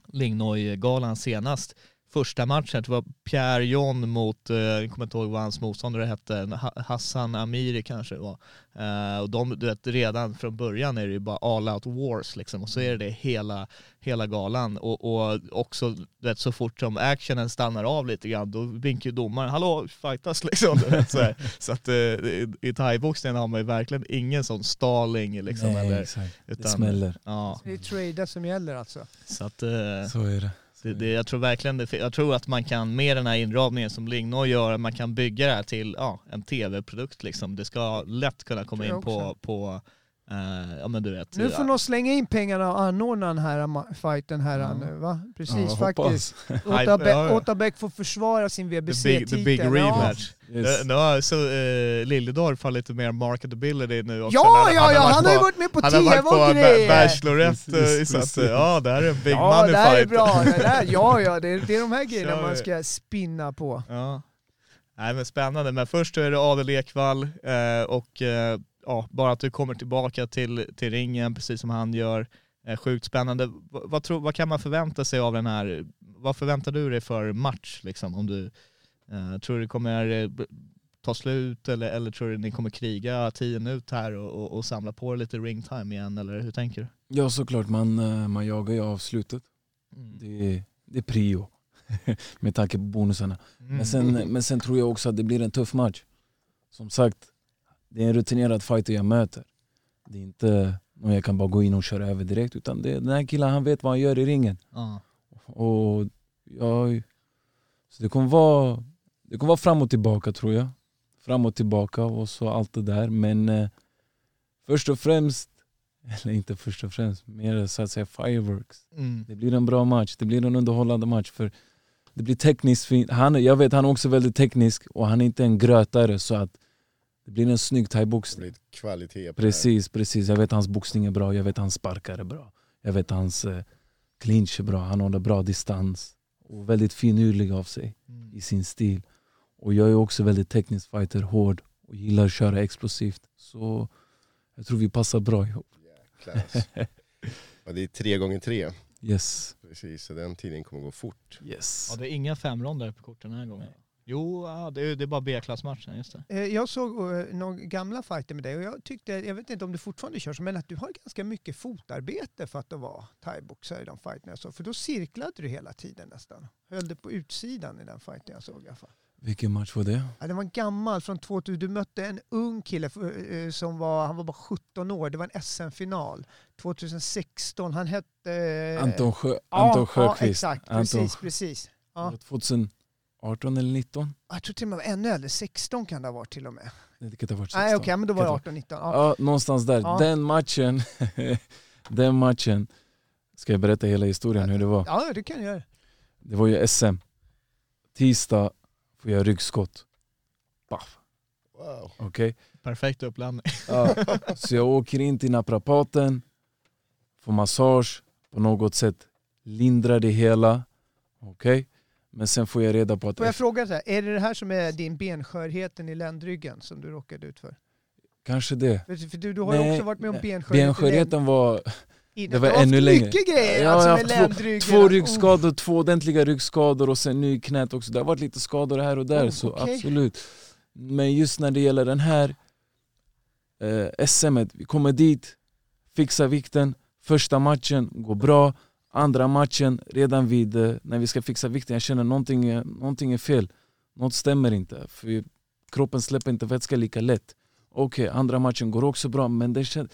Lingnoi-galan senast, första matchen, det var Pierre John mot, eh, jag kommer inte ihåg vad hans motståndare hette, Ha- Hassan Amiri kanske det var. Eh, och de, du vet, redan från början är det ju bara all out wars liksom, och så är det hela, hela galan. Och, och också, du vet, så fort som actionen stannar av lite grann, då vinkar ju domaren, hallå, fightas liksom. Så så att eh, i, i thaiboxningen har man ju verkligen ingen sån stalling liksom. Nej, eller, exakt. Det utan- smäller. Ja, Det är trade som gäller alltså. så att... Så är det. Det, det, jag tror verkligen det, jag tror att man kan med den här inramningen som Lignor gör, man kan bygga det här till ja, en tv-produkt liksom. Det ska lätt kunna komma in på, på eh, ja men du vet. Nu får ja, de slänga in pengarna och anordna den här fighten här Ja. nu va? Precis Ja, faktiskt. Åta, Ja, får försvara sin the, big, the big rematch. Yes. Nu, nu har så uh, Liljedorf har lite mer marketability nu också. Ja, Han- ja, ja, han har ju varit med på han har TV varit på och Ba- grejer. Bachelorette, Precis, eh, så att eh, ja det här är en big Ja, money det här är fight. bra. Det där, ja, ja, det är, det är de här grejerna man ska spinna på. Ja. Nej men spännande, men först är det Adel Ekvall eh, och eh, ja, bara att du kommer tillbaka till, till ringen precis som han gör. Eh, sjukt spännande. V- vad, tror, vad kan man förvänta sig av den här, vad förväntar du dig för match liksom? Om du, eh, tror du det kommer eh, ta slut eller, eller tror du ni kommer kriga tio minuter här och, och, och samla på lite ringtime igen eller hur tänker du? Ja såklart, man, eh, man jagar ju avslutet. Mm. Det är, det är prio. Med tanke på bonusarna. Mm. Men sen, men sen tror jag också att det blir en tuff match. Som sagt, det är en rutinerad fighter jag möter. Det är inte någon jag kan bara gå in och köra över direkt. Utan det, den här killen han vet vad han gör i ringen. Ja. Och jag, så det kommer vara det kommer vara fram och tillbaka tror jag. Fram och tillbaka och så allt det där. Men eh, först och främst, eller inte först och främst, mer så att säga fireworks. Mm. Det blir en bra match, det blir en underhållande match. För det blir tekniskt fint. Han, jag vet han är också väldigt teknisk och han är inte en grötare så att det blir en snygg Det thaiboxning. blir kvalitet på det här. Precis, precis. Jag vet hans boxning är bra, jag vet hans sparkar är bra. Jag vet hans eh, clinch är bra, han håller bra distans. Och väldigt finurlig av sig Mm. i sin stil. Och jag är också väldigt teknisk fighter, hård och gillar att köra explosivt. Så jag tror vi passar bra ihop. Class. Ja, det är tre gånger tre. Yes. Precis, så den tiden kommer gå fort. yes. Ja det är inga femronder på korten den här gången. Jo, ja, det, är, det är bara B-klassmatchen, just det. Eh, Jag såg eh, några gamla fighter med dig och jag tyckte, jag vet inte om du fortfarande kör så, men att du har ganska mycket fotarbete för att du var thaiboxare i de fighterna jag såg. För då cirklade du hela tiden nästan. Höll du på utsidan i den fighten jag såg i alla fall. Vilken match var det? Ja, det var en gammal från 2000. Du mötte en ung kille eh, som var, han var bara 17 år. Det var en SM-final 2016. Han hette... Anton, Sjö, ja, Anton Ja, Sjöqvist. exakt. Anton, Precis, precis. Ja. 2018 eller 19? Jag tror till och med var ännu äldre. 16 kan det ha varit till och med. Nej, det kan ha varit 16. Nej, okej, men då var det Kan 18, 19. Ja. Ja, någonstans där. Ja. Den matchen, den matchen, ska jag berätta hela historien hur det var? ja, det kan jag göra. Det var ju SM. Tisdag får jag ryggskott. Paff. Wow. Okej? Perfekt uppladdning. Ja. Så jag åker in till naprapaten, får massage, på något sätt lindrar det hela. Okej? Men sen får jag reda på att Får jag fråga, så här, är det det här som är din benskörheten i ländryggen som du råkade ut för? kanske det. För för du, du har ju Nej, också varit med om benskörhet Benskörheten var länd- det var ännu längre. mycket grejer Ja, alltså jag har haft två- två Oh. ryggskador, två ordentliga ryggskador och sen nu i knät också. Det har varit lite skador här och där, Oh, så okej. absolut. Men just när det gäller den här eh, SM, vi kommer dit, fixar vikten, första matchen går bra, andra matchen, redan vid eh, när vi ska fixa vikten, jag känner någonting, är- någonting är fel. Något stämmer inte, för kroppen släpper inte vätska lika lätt. Okej, andra matchen går också bra, men det, känd,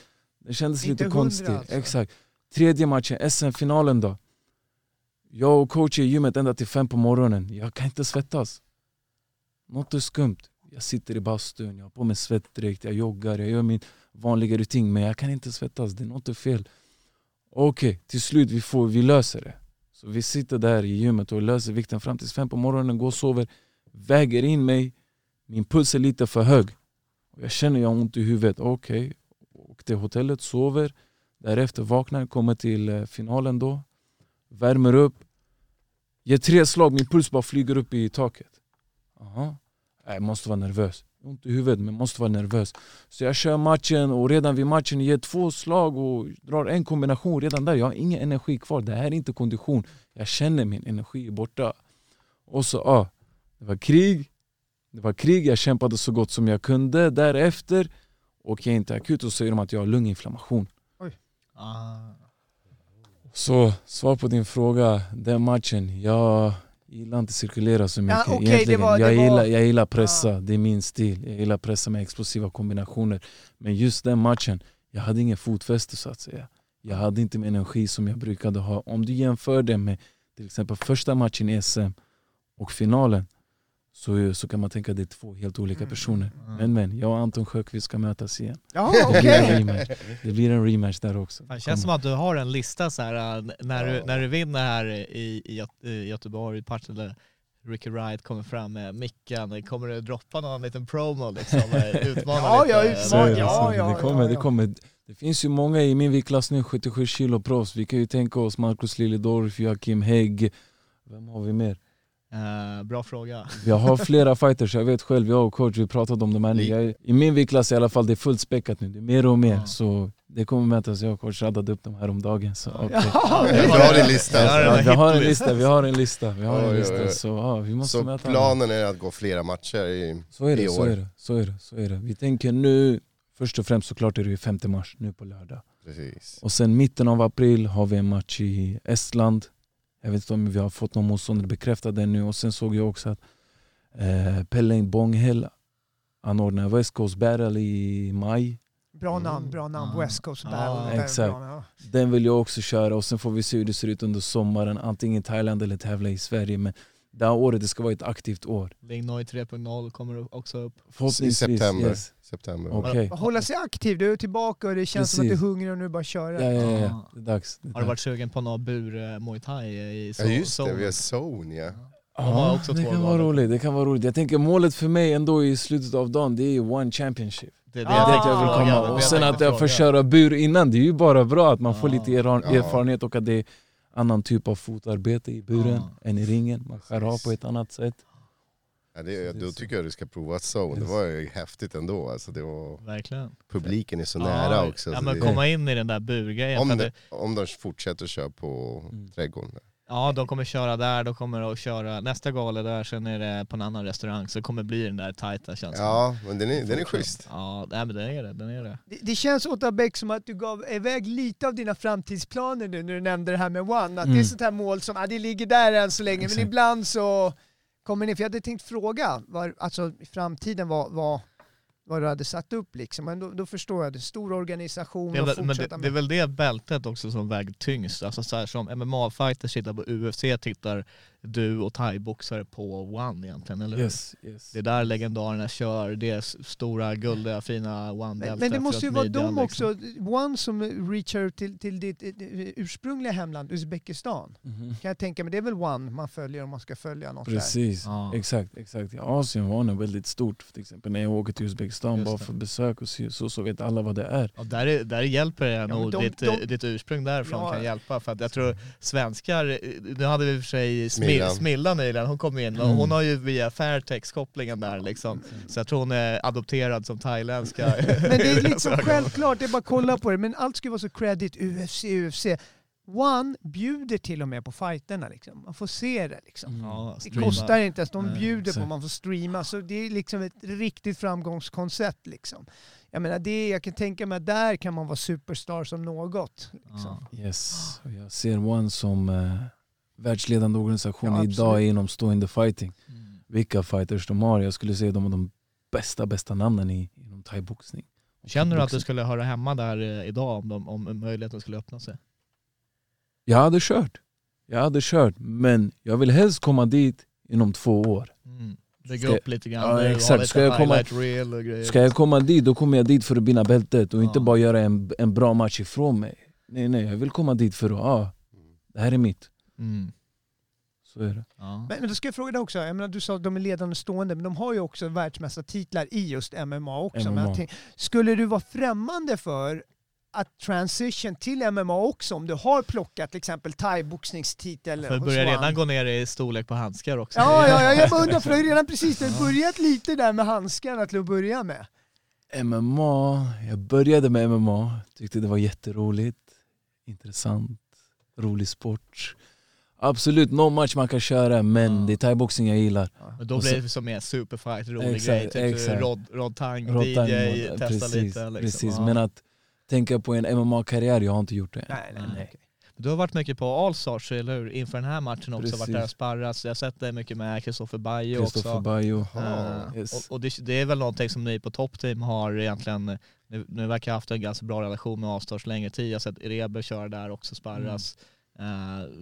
det kändes lite konstigt. alltså. Exakt. Tredje matchen, SM-finalen då. Jag och coach är i gymmet ända till fem på morgonen. Jag kan inte svettas. Något är skumt. Jag sitter i bastun, jag har på mig svettdräkt, jag joggar, jag gör min vanliga rutin men jag kan inte svettas, det är något är fel. Okej, till slut vi, får, vi löser det. Så vi sitter där i gymmet och löser vikten fram till fem på morgonen, går och sover, väger in mig, min puls är lite för hög. Och jag känner jag har ont i huvudet, okej. Och till hotellet, sover, därefter vaknar, kommer till eh, finalen då, värmer upp, ger tre slag, min puls bara flyger upp i taket. Aha. Jag måste vara nervös. Ont i huvudet men måste vara nervös. Så jag kör matchen och redan vid matchen ger två slag och drar en kombination redan där. Jag har ingen energi kvar. Det här är inte kondition. Jag känner min energi är borta. Och så, ja, det var krig. Det var krig, jag kämpade så gott som jag kunde. Därefter åker jag in till akut och säger de att jag har lunginflammation. Ah. Så svar på din fråga, den matchen, jag gillar inte cirkulera så mycket okej, det egentligen. var- det jag, gillar, jag gillar pressa, det är min stil. Jag gillar pressa med explosiva kombinationer. Men just den matchen, jag hade ingen fotfäste så att säga. Jag hade inte min energi som jag brukade ha. Om du jämför det med till exempel första matchen i SM och finalen så, så kan man tänka att det är två helt olika Mm. personer. Men men, jag och Anton Sjöqvist ska mötas igen. Ja, Det blir en rematch, det blir en rematch där också. Det känns som att du har en lista så här, äh, när, du, när du vinner här i, i, Göte- i Göteborg, Partille, Ricky Wright kommer fram med micken, kommer du droppa någon liten promo liksom? äh, Utmana Ja, lite? ja, utmana, ja, det. ja, det, kommer, ja, det ja. kommer. Det finns ju många i min viktklass nu, 77 kilo proffs. Vi kan ju tänka oss Marcus Liljedorf, Joakim Hägg. Vem har vi mer? Eh, bra fråga. Jag har flera fighters, jag vet själv, jag och coach vi pratade om de här är- I min viktklass i alla fall, det är fullt späckat nu. Det är mer och mer. Ja. Så det kommer mötas, jag och coach raddade upp dem här om dagen. Så, okej. Ja, Du har din lista. Ja, vi har en lista, vi har en lista. Vi har en Oj, oj, lista. oj. Så ja, vi måste Så möta alla. planen är att gå flera matcher i... Så är i det, så år. är det, så är det, så är det. Vi tänker nu, först och främst såklart är det ju 5 mars, nu på lördag. Precis. Och sen mitten av april har vi en match i Estland. Jag vet inte om vi har fått någon motståndare bekräftad ännu. Och sen såg jag också att eh, Pelle Bonghel anordnar West Coast Battle i maj. Bra namn, bra namn. Ah. West Coast Ah, Battle. Väldigt exakt. bra. Den vill jag också köra och sen får vi se hur det ser ut under sommaren. Antingen i Thailand eller tävla i Sverige. Men det här året det ska vara ett aktivt år. Lignoi 3.0 kommer också upp. Förhoppningsvis. I september. Yes. September. Okej. Hålla sig aktiv, du är tillbaka och det känns som att du är Precis. hungrig och nu bara köra. Ja, ja, ja, Ah. Det är dags. Det är Har du varit sugen på någon bur eh, muay thai i Ja just det, vi har zone ja. Ja, det kan vara roligt. Det kan vara roligt. Jag tänker målet för mig ändå i slutet av dagen, det är ju one championship. Det är det Ah, jag vill komma. Och sen att jag får köra bur innan, det är ju bara bra att man får lite erfarenhet och att det är annan typ av fotarbete i buren Ja. än i ringen. Man skär av på ett annat sätt. ja det, då så. tycker jag du ska prova zone. Det var ju häftigt ändå. Alltså det var, Verkligen. publiken är så Ja, nära också. Ja, så men det, komma in i den där burgrejen. om, det, om de fortsätter köra på Mm. trädgården. Ja, de kommer köra där, de kommer att köra nästa gala där, sen är det på en annan restaurang. Så det kommer bli den där tajta känslan. Ja, men den är, den är schysst. Ja, nej, men den är det. Den är det. Det, det känns Otta Bäck som att du gav iväg lite av dina framtidsplaner nu när du nämnde det här med One. Att det är Mm. sånt här mål som, ja, det ligger där än så länge, men Exakt. ibland så kommer ni, för jag hade tänkt fråga, var, alltså i framtiden vad, vad, vad du hade satt upp liksom, men då, då förstår jag det. Stor organisation Det är, väl, men det, det är väl det bältet också som väger tyngst. Alltså så här, som MMA-fighters tittar på UFC tittar du och thaiboxare på One egentligen, eller hur? Yes, yes. Det är där legendarerna kör, det är stora, guldiga, fina Men, One-bältet. men det måste ju vara de liksom. också, One som reachar till, till ditt eh, ursprungliga hemland, Uzbekistan. Mhm. Kan jag tänka mig, det är väl One man följer om man ska följa något. Precis, Ja. exakt. exakt. I Asien var det väldigt stort. Till exempel när jag åker till Uzbekistan Just bara det. för besök och så, så, vet alla vad det är. Ja, där, är, där hjälper det Ja, men nog de- ditt, de- ditt ursprung därifrån Ja. kan hjälpa. För att jag tror svenskar, nu hade vi för sig. Smilla, Smilla nyligen, hon kom in och Mm. hon har ju via Fairtex-kopplingen där liksom. Så jag tror hon är adopterad som thailändska. Men det är liksom självklart, det är bara att kolla på det. Men allt ska vara så credit UFC, UFC. One bjuder till och med på fighterna liksom. Man får se det liksom. Mm. Det kostar inte ens, de bjuder på, man får streama. Så det är liksom ett riktigt framgångskoncept liksom. Jag menar, det, jag kan tänka mig att där kan man vara superstar som något. Liksom. Ja. Yes. Jag ser One som eh, världsledande organisation Ja, idag absolut. inom stående fighting. Mm. Vilka fighters de har. Jag skulle säga de har de bästa, bästa namnen i, inom thaiboxning. Känner du att du skulle höra hemma där eh, idag om, de, om möjligheten skulle öppna sig? Jag hade kört. Jag hade kört. Men jag vill helst komma dit inom två år. Mm. Bygga Ska- upp lite grann, Ja, ha exakt. lite Ska jag komma-. Ska jag komma dit, då kommer jag dit för att vinna bältet och inte Ja. bara göra en, en bra match ifrån mig. Nej, nej, jag vill komma dit för att, ja, det här är mitt. Mm. Så är det. Ja. Men, men då ska jag fråga dig också, jag menar, du sa att de är ledande stående, men de har ju också världsmästartitlar i just MMA också. MMA. tänker, skulle du vara främmande för att transition till MMA också om du har plockat till exempel thai-boxningstitel För hos börjar redan gå ner i storlek på handskar också. Ja, ja, ja, jag bara undrar för du har ju redan precis du har börjat lite där med handskarna till att börja med. MMA, jag började med MMA, tyckte det var jätteroligt, intressant, rolig sport. Absolut, någon match man kan köra men Ja. det är thaiboxning jag gillar. Men då blir det som mer superfight, rolig Exakt, grej. Typ exakt. Rod, Rod Tang, Råttan, DJ, testa precis, lite. Liksom. precis. Ja. Men att tänka på en MMA-karriär, jag har inte gjort det. Nej, nej, nej. Du har varit mycket på Allstars, eller hur? Inför den här matchen också, varit Precis. där och sparrat. Jag har sett dig mycket med Kristoffer Bajo Kristoffer också. Bajo. Jaha. Eh, Yes. och och det, det är väl någonting som ni på Top Team har egentligen, nu, nu verkar ha haft en ganska bra relation med Allstars längre tid. Jag har sett Rebe köra där också, sparras. Mm.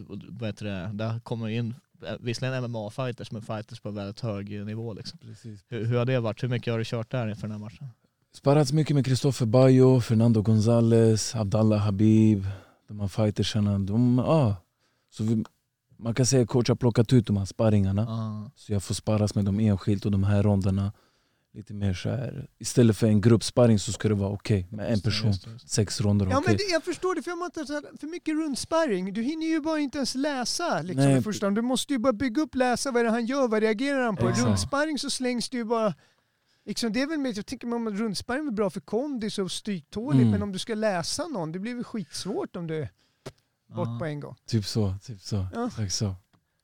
Och vad heter det, där kommer in eh, visserligen MMA-fighters men fighters på väldigt hög nivå. Liksom. Precis. Hur, hur har det varit? Hur mycket har du kört där inför den här matchen? Sparrats mycket med Kristoffer Bajo, Fernando González, Abdallah Habib. De här fightersarna, de, ja. Så vi, man kan säga att coach har plockat ut de här sparringarna. Ah. Så jag får sparras med dem enskilt och de här ronderna lite mer så här. Istället för en gruppsparring så ska det vara okej med en person. Sex ronder, Ja, okej. men det, jag förstår det, för, jag har inte så här- för mycket rundsparring. Du hinner ju bara inte ens läsa liksom, Nej. i första Du måste ju bara bygga upp, läsa vad är det han gör, vad reagerar han på. Exakt. Rundsparring så slängs det ju bara... Liksom, det är väl mer, jag tänker att rundsparring är bra för kondis och stryktåligt, Mm. men om du ska läsa någon, det blir väl skitsvårt om du är bort Ja. på en gång. Typ så, typ så. Ja. Exakt så.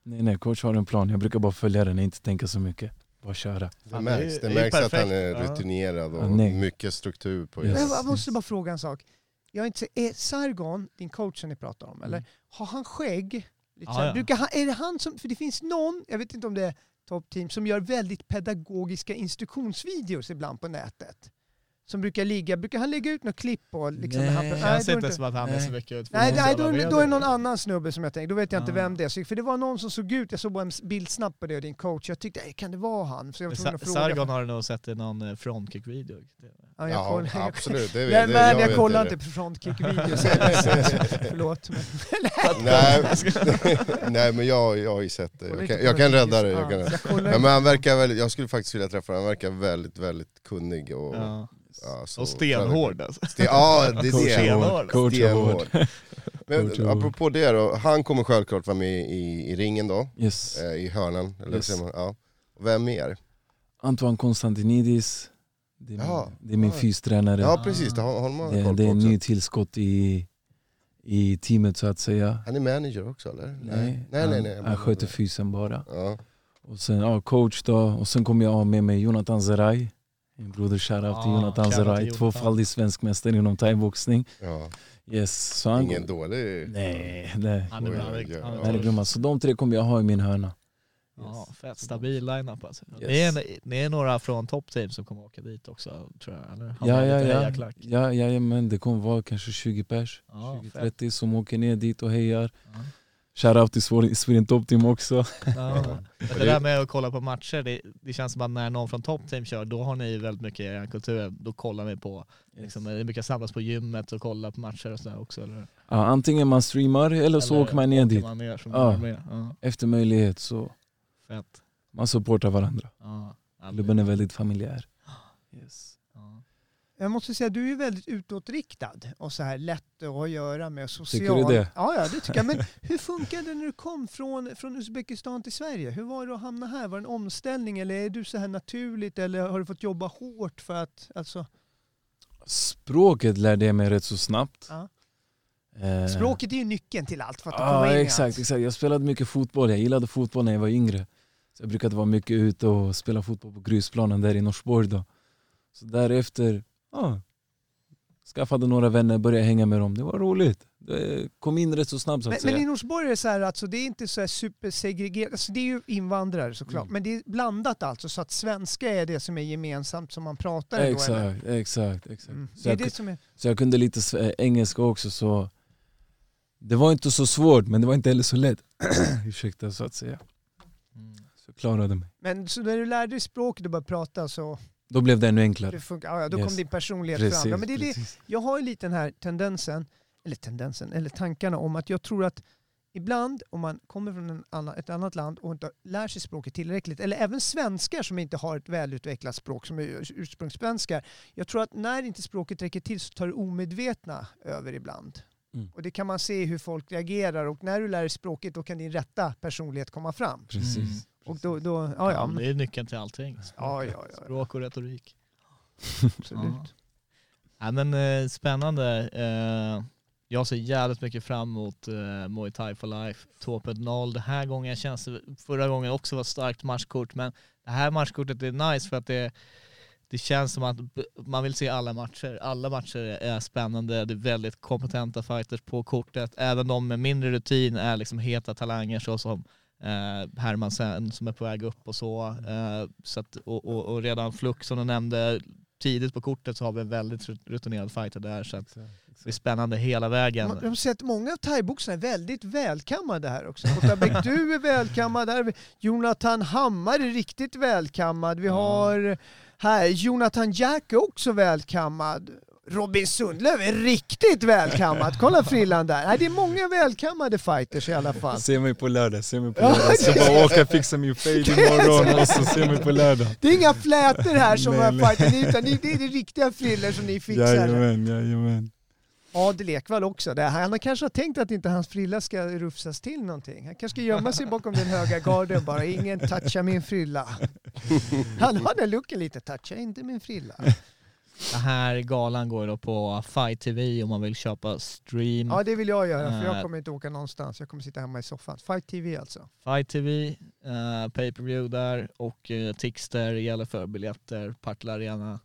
Nej nej, coach har en plan. Jag brukar bara följa den, inte tänka så mycket. Bara köra. Det märks, det är- det det är märks att han är rutinerad och Ja, mycket struktur på Yes. Jag måste bara fråga en sak. Jag är, inte, är Sargon, din coach som ni pratar om, eller? Mm. Har han skägg? Lite Ja, så här, ja. Brukar han, är det han som, för det finns någon, jag vet inte om det är Top Team, som gör väldigt pedagogiska instruktionsvideos ibland på nätet. Som brukar ligga, brukar han lägga ut något klipp på? Liksom, Nej. han, Det nej, känns är inte som att han är Nej. så mycket ut Nej, nej då, då är det någon annan snubbe som jag tänkte, då vet jag inte Ja. vem det är. Så- För det var någon som såg ut, jag såg bara en bild snabbt på det och din coach, jag tyckte, "Ey, kan det vara han? Så jag var Sa- fråga. Sargon har du nog sett i någon eh, frontkick-video. Ja, jag Ja, kollar- jag- absolut. Det, Men, det, men jag, vet kollar inte på frontkick-videos. Förlåt. Men, Nej, nej men jag, jag har ju sett det. Jag kan, jag kan rädda det. Jag, kan, Ja, jag ja, men han verkar väldigt, jag skulle faktiskt vilja träffa honom, han verkar väldigt, väldigt kunnig och... Ja. Ja, så- Och stenhård alltså. Sten, ja, det är det. Stenhård. Men apropå det då, han kommer självklart vara med i, i ringen då, Yes. eh, i hörnan. Eller Yes. man, ja. Vem mer? Antoine Konstantinidis. Det är min, Ja. det är min Ja. fystränare. Ja precis, det har, har man det, koll det är en också. ny tillskott i, i teamet så att säga. Han är manager också eller? Nej, nej, nej. nej, han, han sköter fysen bara. Ja. Och sen ja, coach då, och sen kommer jag ha med mig Jonathan Zeray. Min broder shoutout till Ah, till Jonathan. tvåfaldig svensk mästare inom thaiboxning. Ja. Yes, så han, Ingen dålig... Nej, nej. Han är bra. Han är Han grymma. Så de tre kommer jag ha i min hörna. Ja, fett stabil line-up alltså. Yes. Det, är, det är några från Top Team som kommer åka dit också tror jag, eller? Har Ja, ja, ja. ja, ja, men det kommer vara kanske 20 pers, Ja, fett. 20-30 som åker ner dit och hejar. Ja. Shoutout till Sweden- Top Team också. Ja. Det där med att kolla på matcher, det, det känns som att när någon från Top Team kör, då har ni väldigt mycket i er kultur. Då kollar ni på, liksom, det brukar samlas på gymmet och kolla på matcher och sådär också. Eller, Ja, antingen man streamar eller så eller åker man ner åker dit. Man ner Ja. Ja, Efter möjlighet så fett. man supportar varandra. Ja, Klubben är väldigt familjär. Yes. Ja. Jag måste säga, du är ju väldigt utåtriktad och så här lätt att ha att göra med. Social. Tycker du det? Ja, ja, det tycker jag. Men hur funkade det när du kom från, från Uzbekistan till Sverige? Hur var det att hamna här? Var det en omställning eller är du så här naturligt eller har du fått jobba hårt för att, alltså, Språket lärde jag mig rätt så snabbt. Ja. Eh, språket är ju nyckeln till allt för att Ja, komma in i exakt, allt. exakt. Jag spelade mycket fotboll. Jag gillade fotboll när jag var yngre. Så jag brukade vara mycket ute och spela fotboll på grusplanen där i Norsborg. Då. Så därefter ja, skaffade några vänner, började hänga med dem. Det var roligt. Det kom in rätt så snabbt så att Men, säga. men i Norsborg är det så här, alltså, det är inte så här supersegregerat. Alltså, det är ju invandrare såklart, Mm. men det är blandat alltså så att svenska är det som är gemensamt som man pratar ändå, eller? Exakt, exakt, exakt. Mm. Så Det är jag det som är... Så jag kunde lite sve- engelska också så det var inte så svårt men det var inte heller så lätt. Ursäkta så att säga. Mm. Så jag klarade mig. Men så när du lärde dig språket och började prata så Då blev det ännu enklare. det funkar, ja, då Yes. kom din personlighet Precis, fram. Ja, men det är det, jag har ju lite den här tendensen, eller tendensen, eller tankarna om att jag tror att ibland om man kommer från en annan, ett annat land och inte lär sig språket tillräckligt, eller även svenskar som inte har ett välutvecklat språk som är ursprungssvenskar. Jag tror att när inte språket räcker till så tar det omedvetna över ibland. Mm. Och det kan man se hur folk reagerar och när du lär dig språket då kan din rätta personlighet komma fram. Precis. Och då, då ja, Ja, det är nyckeln till allting. ja, ja, ja, Språk och retorik. absolut. Ja. Ja, men, eh, spännande. Eh, jag ser jävligt mycket fram emot eh, Muay Thai for Life 2.0. Den här gången känns det, förra gången också var ett starkt matchkort, men det här matchkortet är nice för att det, det känns som att man vill se alla matcher. Alla matcher är spännande, det är väldigt kompetenta fighters på kortet. Även de med mindre rutin är liksom heta talanger så som eh, Hermansen som är på väg upp och så. Eh, så att, och, och, och redan Flux som du nämnde, tidigt på kortet så har vi en väldigt rutinerad fighter där. Så att det är spännande hela vägen. Man, jag har sett många av thaiboxarna är väldigt välkammade här också. Otabek, du är välkammad. Vi Jonathan Hammar är riktigt välkammad. Vi har här Jonathan Jack är också välkammad. Robin Sundlöv är riktigt välkammad. Kolla frillan där. Nej, det är många välkammade fighters i alla fall. Se mig på lördag, se mig på lördag. Jag ska bara åka och fixa min fade imorgon och så se mig på lördag. Det är inga flätor här som har fighter, utan det är det riktiga friller som ni fixar. Jajamän, jajamän. Adel Ekvall också. Det, han har kanske har tänkt att inte hans frilla ska rufsas till någonting. Han kanske ska gömma sig bakom den höga garden bara. Ingen touchar min frilla. Han har den looken lite. Toucha inte min frilla. Den här galan går då på Fight TV om man vill köpa stream. Ja, det vill jag göra för jag Eh. kommer inte åka någonstans. Jag kommer sitta hemma i soffan. Fight TV alltså. Fight TV, eh, pay per view där och eh, Tixter gäller för biljetter, Partille Arena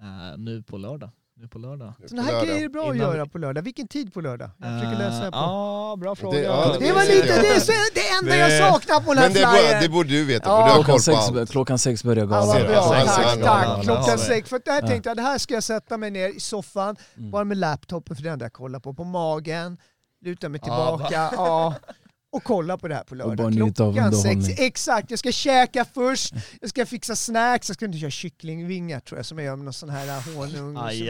eh, nu på lördag. Nu på lördag. Sådana här Lördag. grejer är bra att Innan- göra på lördag. Vilken tid på lördag? Jag försöker Eh, läsa på. Ja, bra fråga. ja, Det var lite det, är så- det enda jag Det- saknar på den här Men det, borde, det flyern. borde du veta, Ja. för du har Klockan koll på sex, allt. klockan sex börjar Ja, galan. vad du? bra. Alltså, Tack, alltså, tack. Klockan sex. För där Ja. tänkte jag, det här ska jag sätta mig ner i soffan, Mm. bara med laptopen, för det det enda jag kollar på, på magen, luta mig tillbaka, ja. Och kolla på det här på bara lördag. njuta av Klockan sex. underhållning. Exakt, jag ska käka först, jag ska fixa snacks, jag ska inte köra kycklingvingar tror jag som jag gör med någon sån här honung, Aj,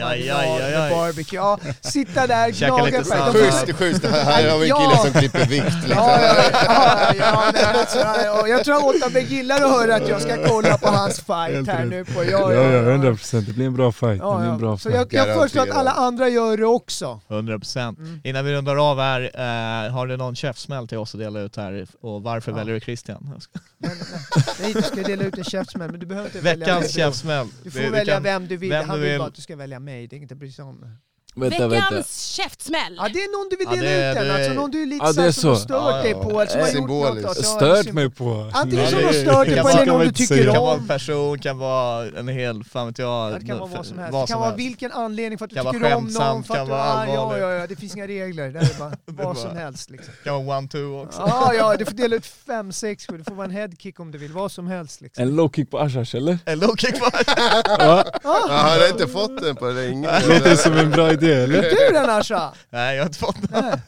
barbecue. Ja, sitta där, gnaga lite på det. Schysst, schysst. Här, har vi en kille som klipper vikt liksom. Ja, ja, ja, alltså, och jag tror att Ottabäck gillar att höra att jag ska kolla på hans fight här nu på... Ja, Ja, ja, 100 procent. Det blir en bra fight. Ja, blir en ja. bra Så jag, jag föreslår att alla andra gör det också. 100 procent. Mm. Innan vi rundar av här, eh, har du någon käftsmäll till oss att dela ut här? Och varför Ja. väljer du Christian? Men, nej, du ska dela ut en käftsmäll, men du behöver inte välja Veckans vem du- käftsmäll. Du får Det- välja kan- vem du vill. vem Han vill vill. bara att du ska välja mig, det är bry sig om. Vänta, vänta. Veckans käftsmäll. Ja, det är någon du vill Ja, dela det- ut den, det- alltså någon du är lite Ja, så det är här som har så. stört Ja, dig ja. på, eller som har gjort Symboliskt. något. alltså, Stört sym- mig på. Antingen som Nej, har stört dig det på eller någon du tycker säga. Det kan vara om. en person, kan vara en hel, fan vet jag. Ja, det kan vara vad som helst. det kan som vara vilken anledning för att du Kan vara tycker om någon, skämtsamt, för att kan du är vara arg. Ja, allvarligt. ja, ja, det finns inga regler. Det är bara är vad bara- som helst. Liksom. kan vara one-two också. Ja, ja, du får dela ut fem, sex, sju. Det får vara en headkick om du vill. Vad som helst. Liksom. En low kick på Ashash eller? En low kick var Ja, Ja, han har inte fått den på länge. låter det som en bra idé eller? Du den Asha! Nej jag har inte fått den.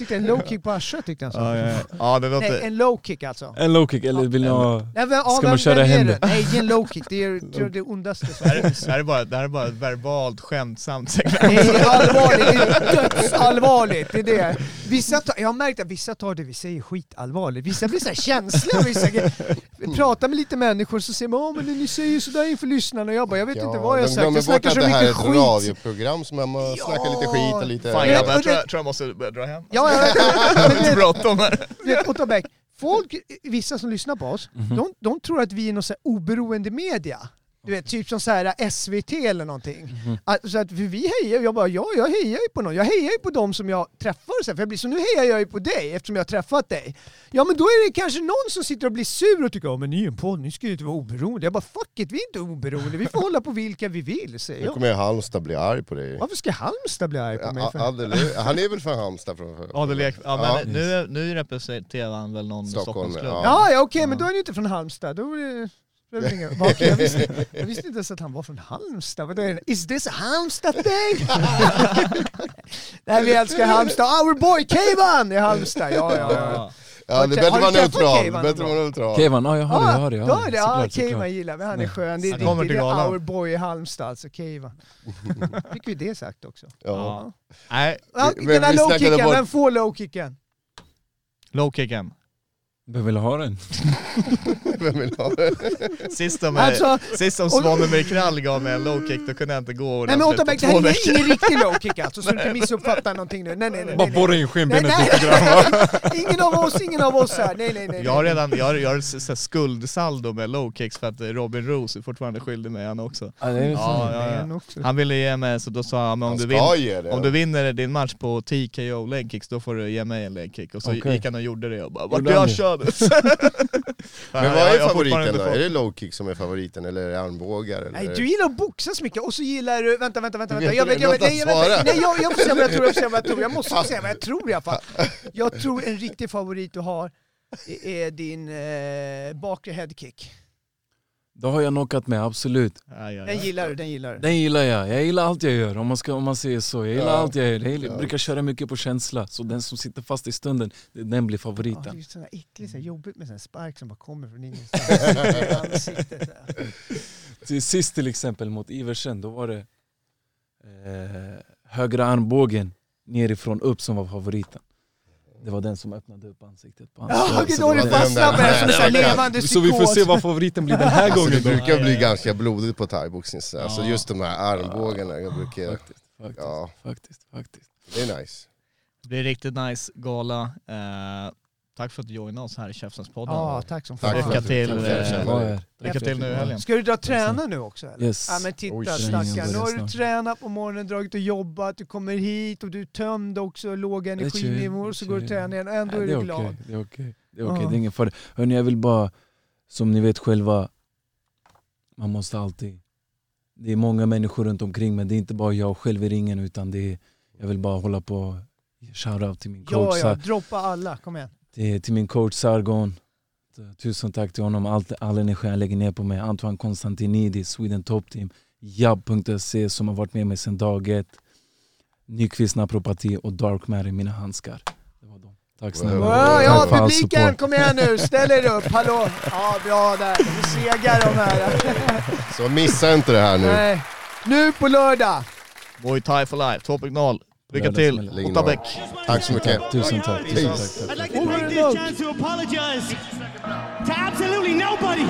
Tyckte en low kick på Asha tyckte han så. Ja, ja, ja. det Nej, en low kick alltså. En low kick eller vill ni ha... Nej, men, Ska man köra händer? det? Nej, en low kick. Det är tror jag, det ondaste som Det finns. det, här är bara, det här är bara ett verbalt skämtsamt Det segment. är allvarligt, det är dödsallvarligt. Det är det. Vissa tar, jag har märkt att vissa tar det vi säger skitallvarligt. Vissa blir så här känsliga. Vissa grejer. pratar med lite människor så säger man "Ja, men ni säger ju sådär inför lyssnarna. Och jag bara, jag vet inte vad jag har de sagt. glömmer Jag bort snackar att så det här är mycket ett skit. radioprogram som man Ja. snackar lite skit och lite... Fan grabbar, jag och tror, det- jag tror jag måste börja dra hem. Ja, Det är vet, bråttom här. folk, vissa som lyssnar på oss, Mhm. de, de tror att vi är någon så här oberoende media. Du vet, typ som så här SVT eller någonting. Mhm. Att, så att vi- hejar, jag bara, ja, jag hejar ju på någon. Jag hejar ju på dem som jag träffar så, här, för jag blir, så nu hejar jag ju på dig eftersom jag har träffat dig. Ja men då är det kanske någon som sitter och blir sur och tycker, ja men ni är en podd, ni ska ju inte vara oberoende. Jag bara, fuck it, vi är inte oberoende, vi får hålla på vilka vi vill, säger Nu jag. kommer ju Halmstad bli arg på dig. Varför ska Halmstad bli arg på mig? För? Adel, han är väl från Halmstad? Från, Adel ja, men Ja. nu, nu representerar han väl någon Stockholm, Stockholmsklubb. ja. Ja, okej, men Ja. då är ni inte från Halmstad. Då är det... Jag visste, jag visste inte ens att han var från Halmstad. Vad är det? Is this a Halmstad thing? Nej, vi älskar Halmstad. Our boy Keivan i Halmstad. Ja, ja, ja. Ja, det är bättre vara neutral. Bättre vara neutral. Kevan, ja jag har det, jag har det. Jag har. Ja, såklart. gillar vi. Han är skön. Det är, det, det, är our boy i Halmstad, alltså Keivan. Fick vi det sagt också. Ja. Ja. Nej, den här low-kicken, vem får low-kicken? Low kicken. Vem vill ha den? Vem vill ha det? Sist om, Alltså, sist om Svanemyr Krall gav mig en low kick då kunde jag inte gå nej men ordentligt på det här är ingen riktig low kick alltså, så du inte missuppfattar någonting nu. Nej, nej, nej. Bara borra in skenbenet lite grann. Ingen av oss, ingen av oss här. Nej, nej, nej. Jag har redan jag har, jag har så- så här skuldsaldo med low kicks för att Robin Rose är fortfarande skyldig mig han också. Ja, det är Ja, ja, också. Han ville ge mig, så då sa han om Han du, vin, om du vinner din match på TKO leg kicks då får du ge mig en leg kick. Och så Okej. gick han och gjorde det och bara vart jag han kördes. Men vad är favoriten då? Är det low kick som är favoriten eller är det armbågar? Eller? Nej, du gillar att boxas mycket och så gillar du... Vänta, vänta, vänta. Vänta. Jag vet, jag vet, nej, svara. nej, jag, jag får se vad jag tror, jag får se vad jag tror. Jag måste säga vad jag tror i alla fall. Jag tror en riktig favorit du har är- är din eh, bakre headkick. Då har jag knockat med, absolut. Ja, ja, Den gillar du, den gillar du. Den gillar jag. Jag gillar allt jag gör, om man, ska, om man säger så. Jag gillar Ja. allt jag gör. Jag gillar- Ja. brukar köra mycket på känsla. Så den som sitter fast i stunden, den blir Ja, favoriten. det är sådär äckligt, jobbigt med sån här spark som bara kommer från ingenstans i ansiktet. sådär. Till sist till exempel mot Iversen, då var det eh, högra armbågen nerifrån upp som var favoriten. Det var den som öppnade upp ansiktet på Ja, hans okej, så det det som en vi får se vad favoriten blir den här Alltså, gången det då. brukar bli Ja, ja. ganska blodigt på thaiboxning. Alltså Ja. just de här armbågarna, jag brukar... Faktiskt, faktiskt, Ja, faktiskt, faktiskt. det är nice. Det blir riktigt nice gala. Eh, tack för att du joinade oss här i Käftsnäs-podden. Ja, tack som fan. Lycka till, eh, Lycka till nu i helgen. Ska du dra och träna nu också eller? Yes. Ja men titta Oj, stackarn, nu har du tränat på morgonen, dragit och jobbat, du kommer hit och du är tömd också, låga energinivåer, så det är går du och tränar igen och ändå är du glad. det är okej. Det är okej, det är ingen fara. Hörni, jag vill bara, som ni vet själva, man måste alltid... Det är många människor runt omkring men det är inte bara jag själv i ringen utan det är, jag vill bara hålla på shoutout till min coach, Ja, ja, droppa alla, kom igen. Till, till min coach Sargon. Tusen tack till honom, allt, all energi han lägger ner på mig. Antoine Konstantinidis, Sweden Top Team, Jabb.se som har varit med mig sedan dag ett. Nyqvist Naprapati och Dark Matter, mina handskar. Det var dem. Tack snälla. Wow, Tack ja, för all publiken, support. kom igen nu, ställ er upp, hallå! Ja, bra där, nu segar de här. Så missa inte det här nu. Nej. Nu på lördag! Muay Thai for life 2.0. Lycka till, åtta bäck. Tack så mycket. Tusen tack. Tusen tack. I'd like to chance to apologize to absolutely nobody.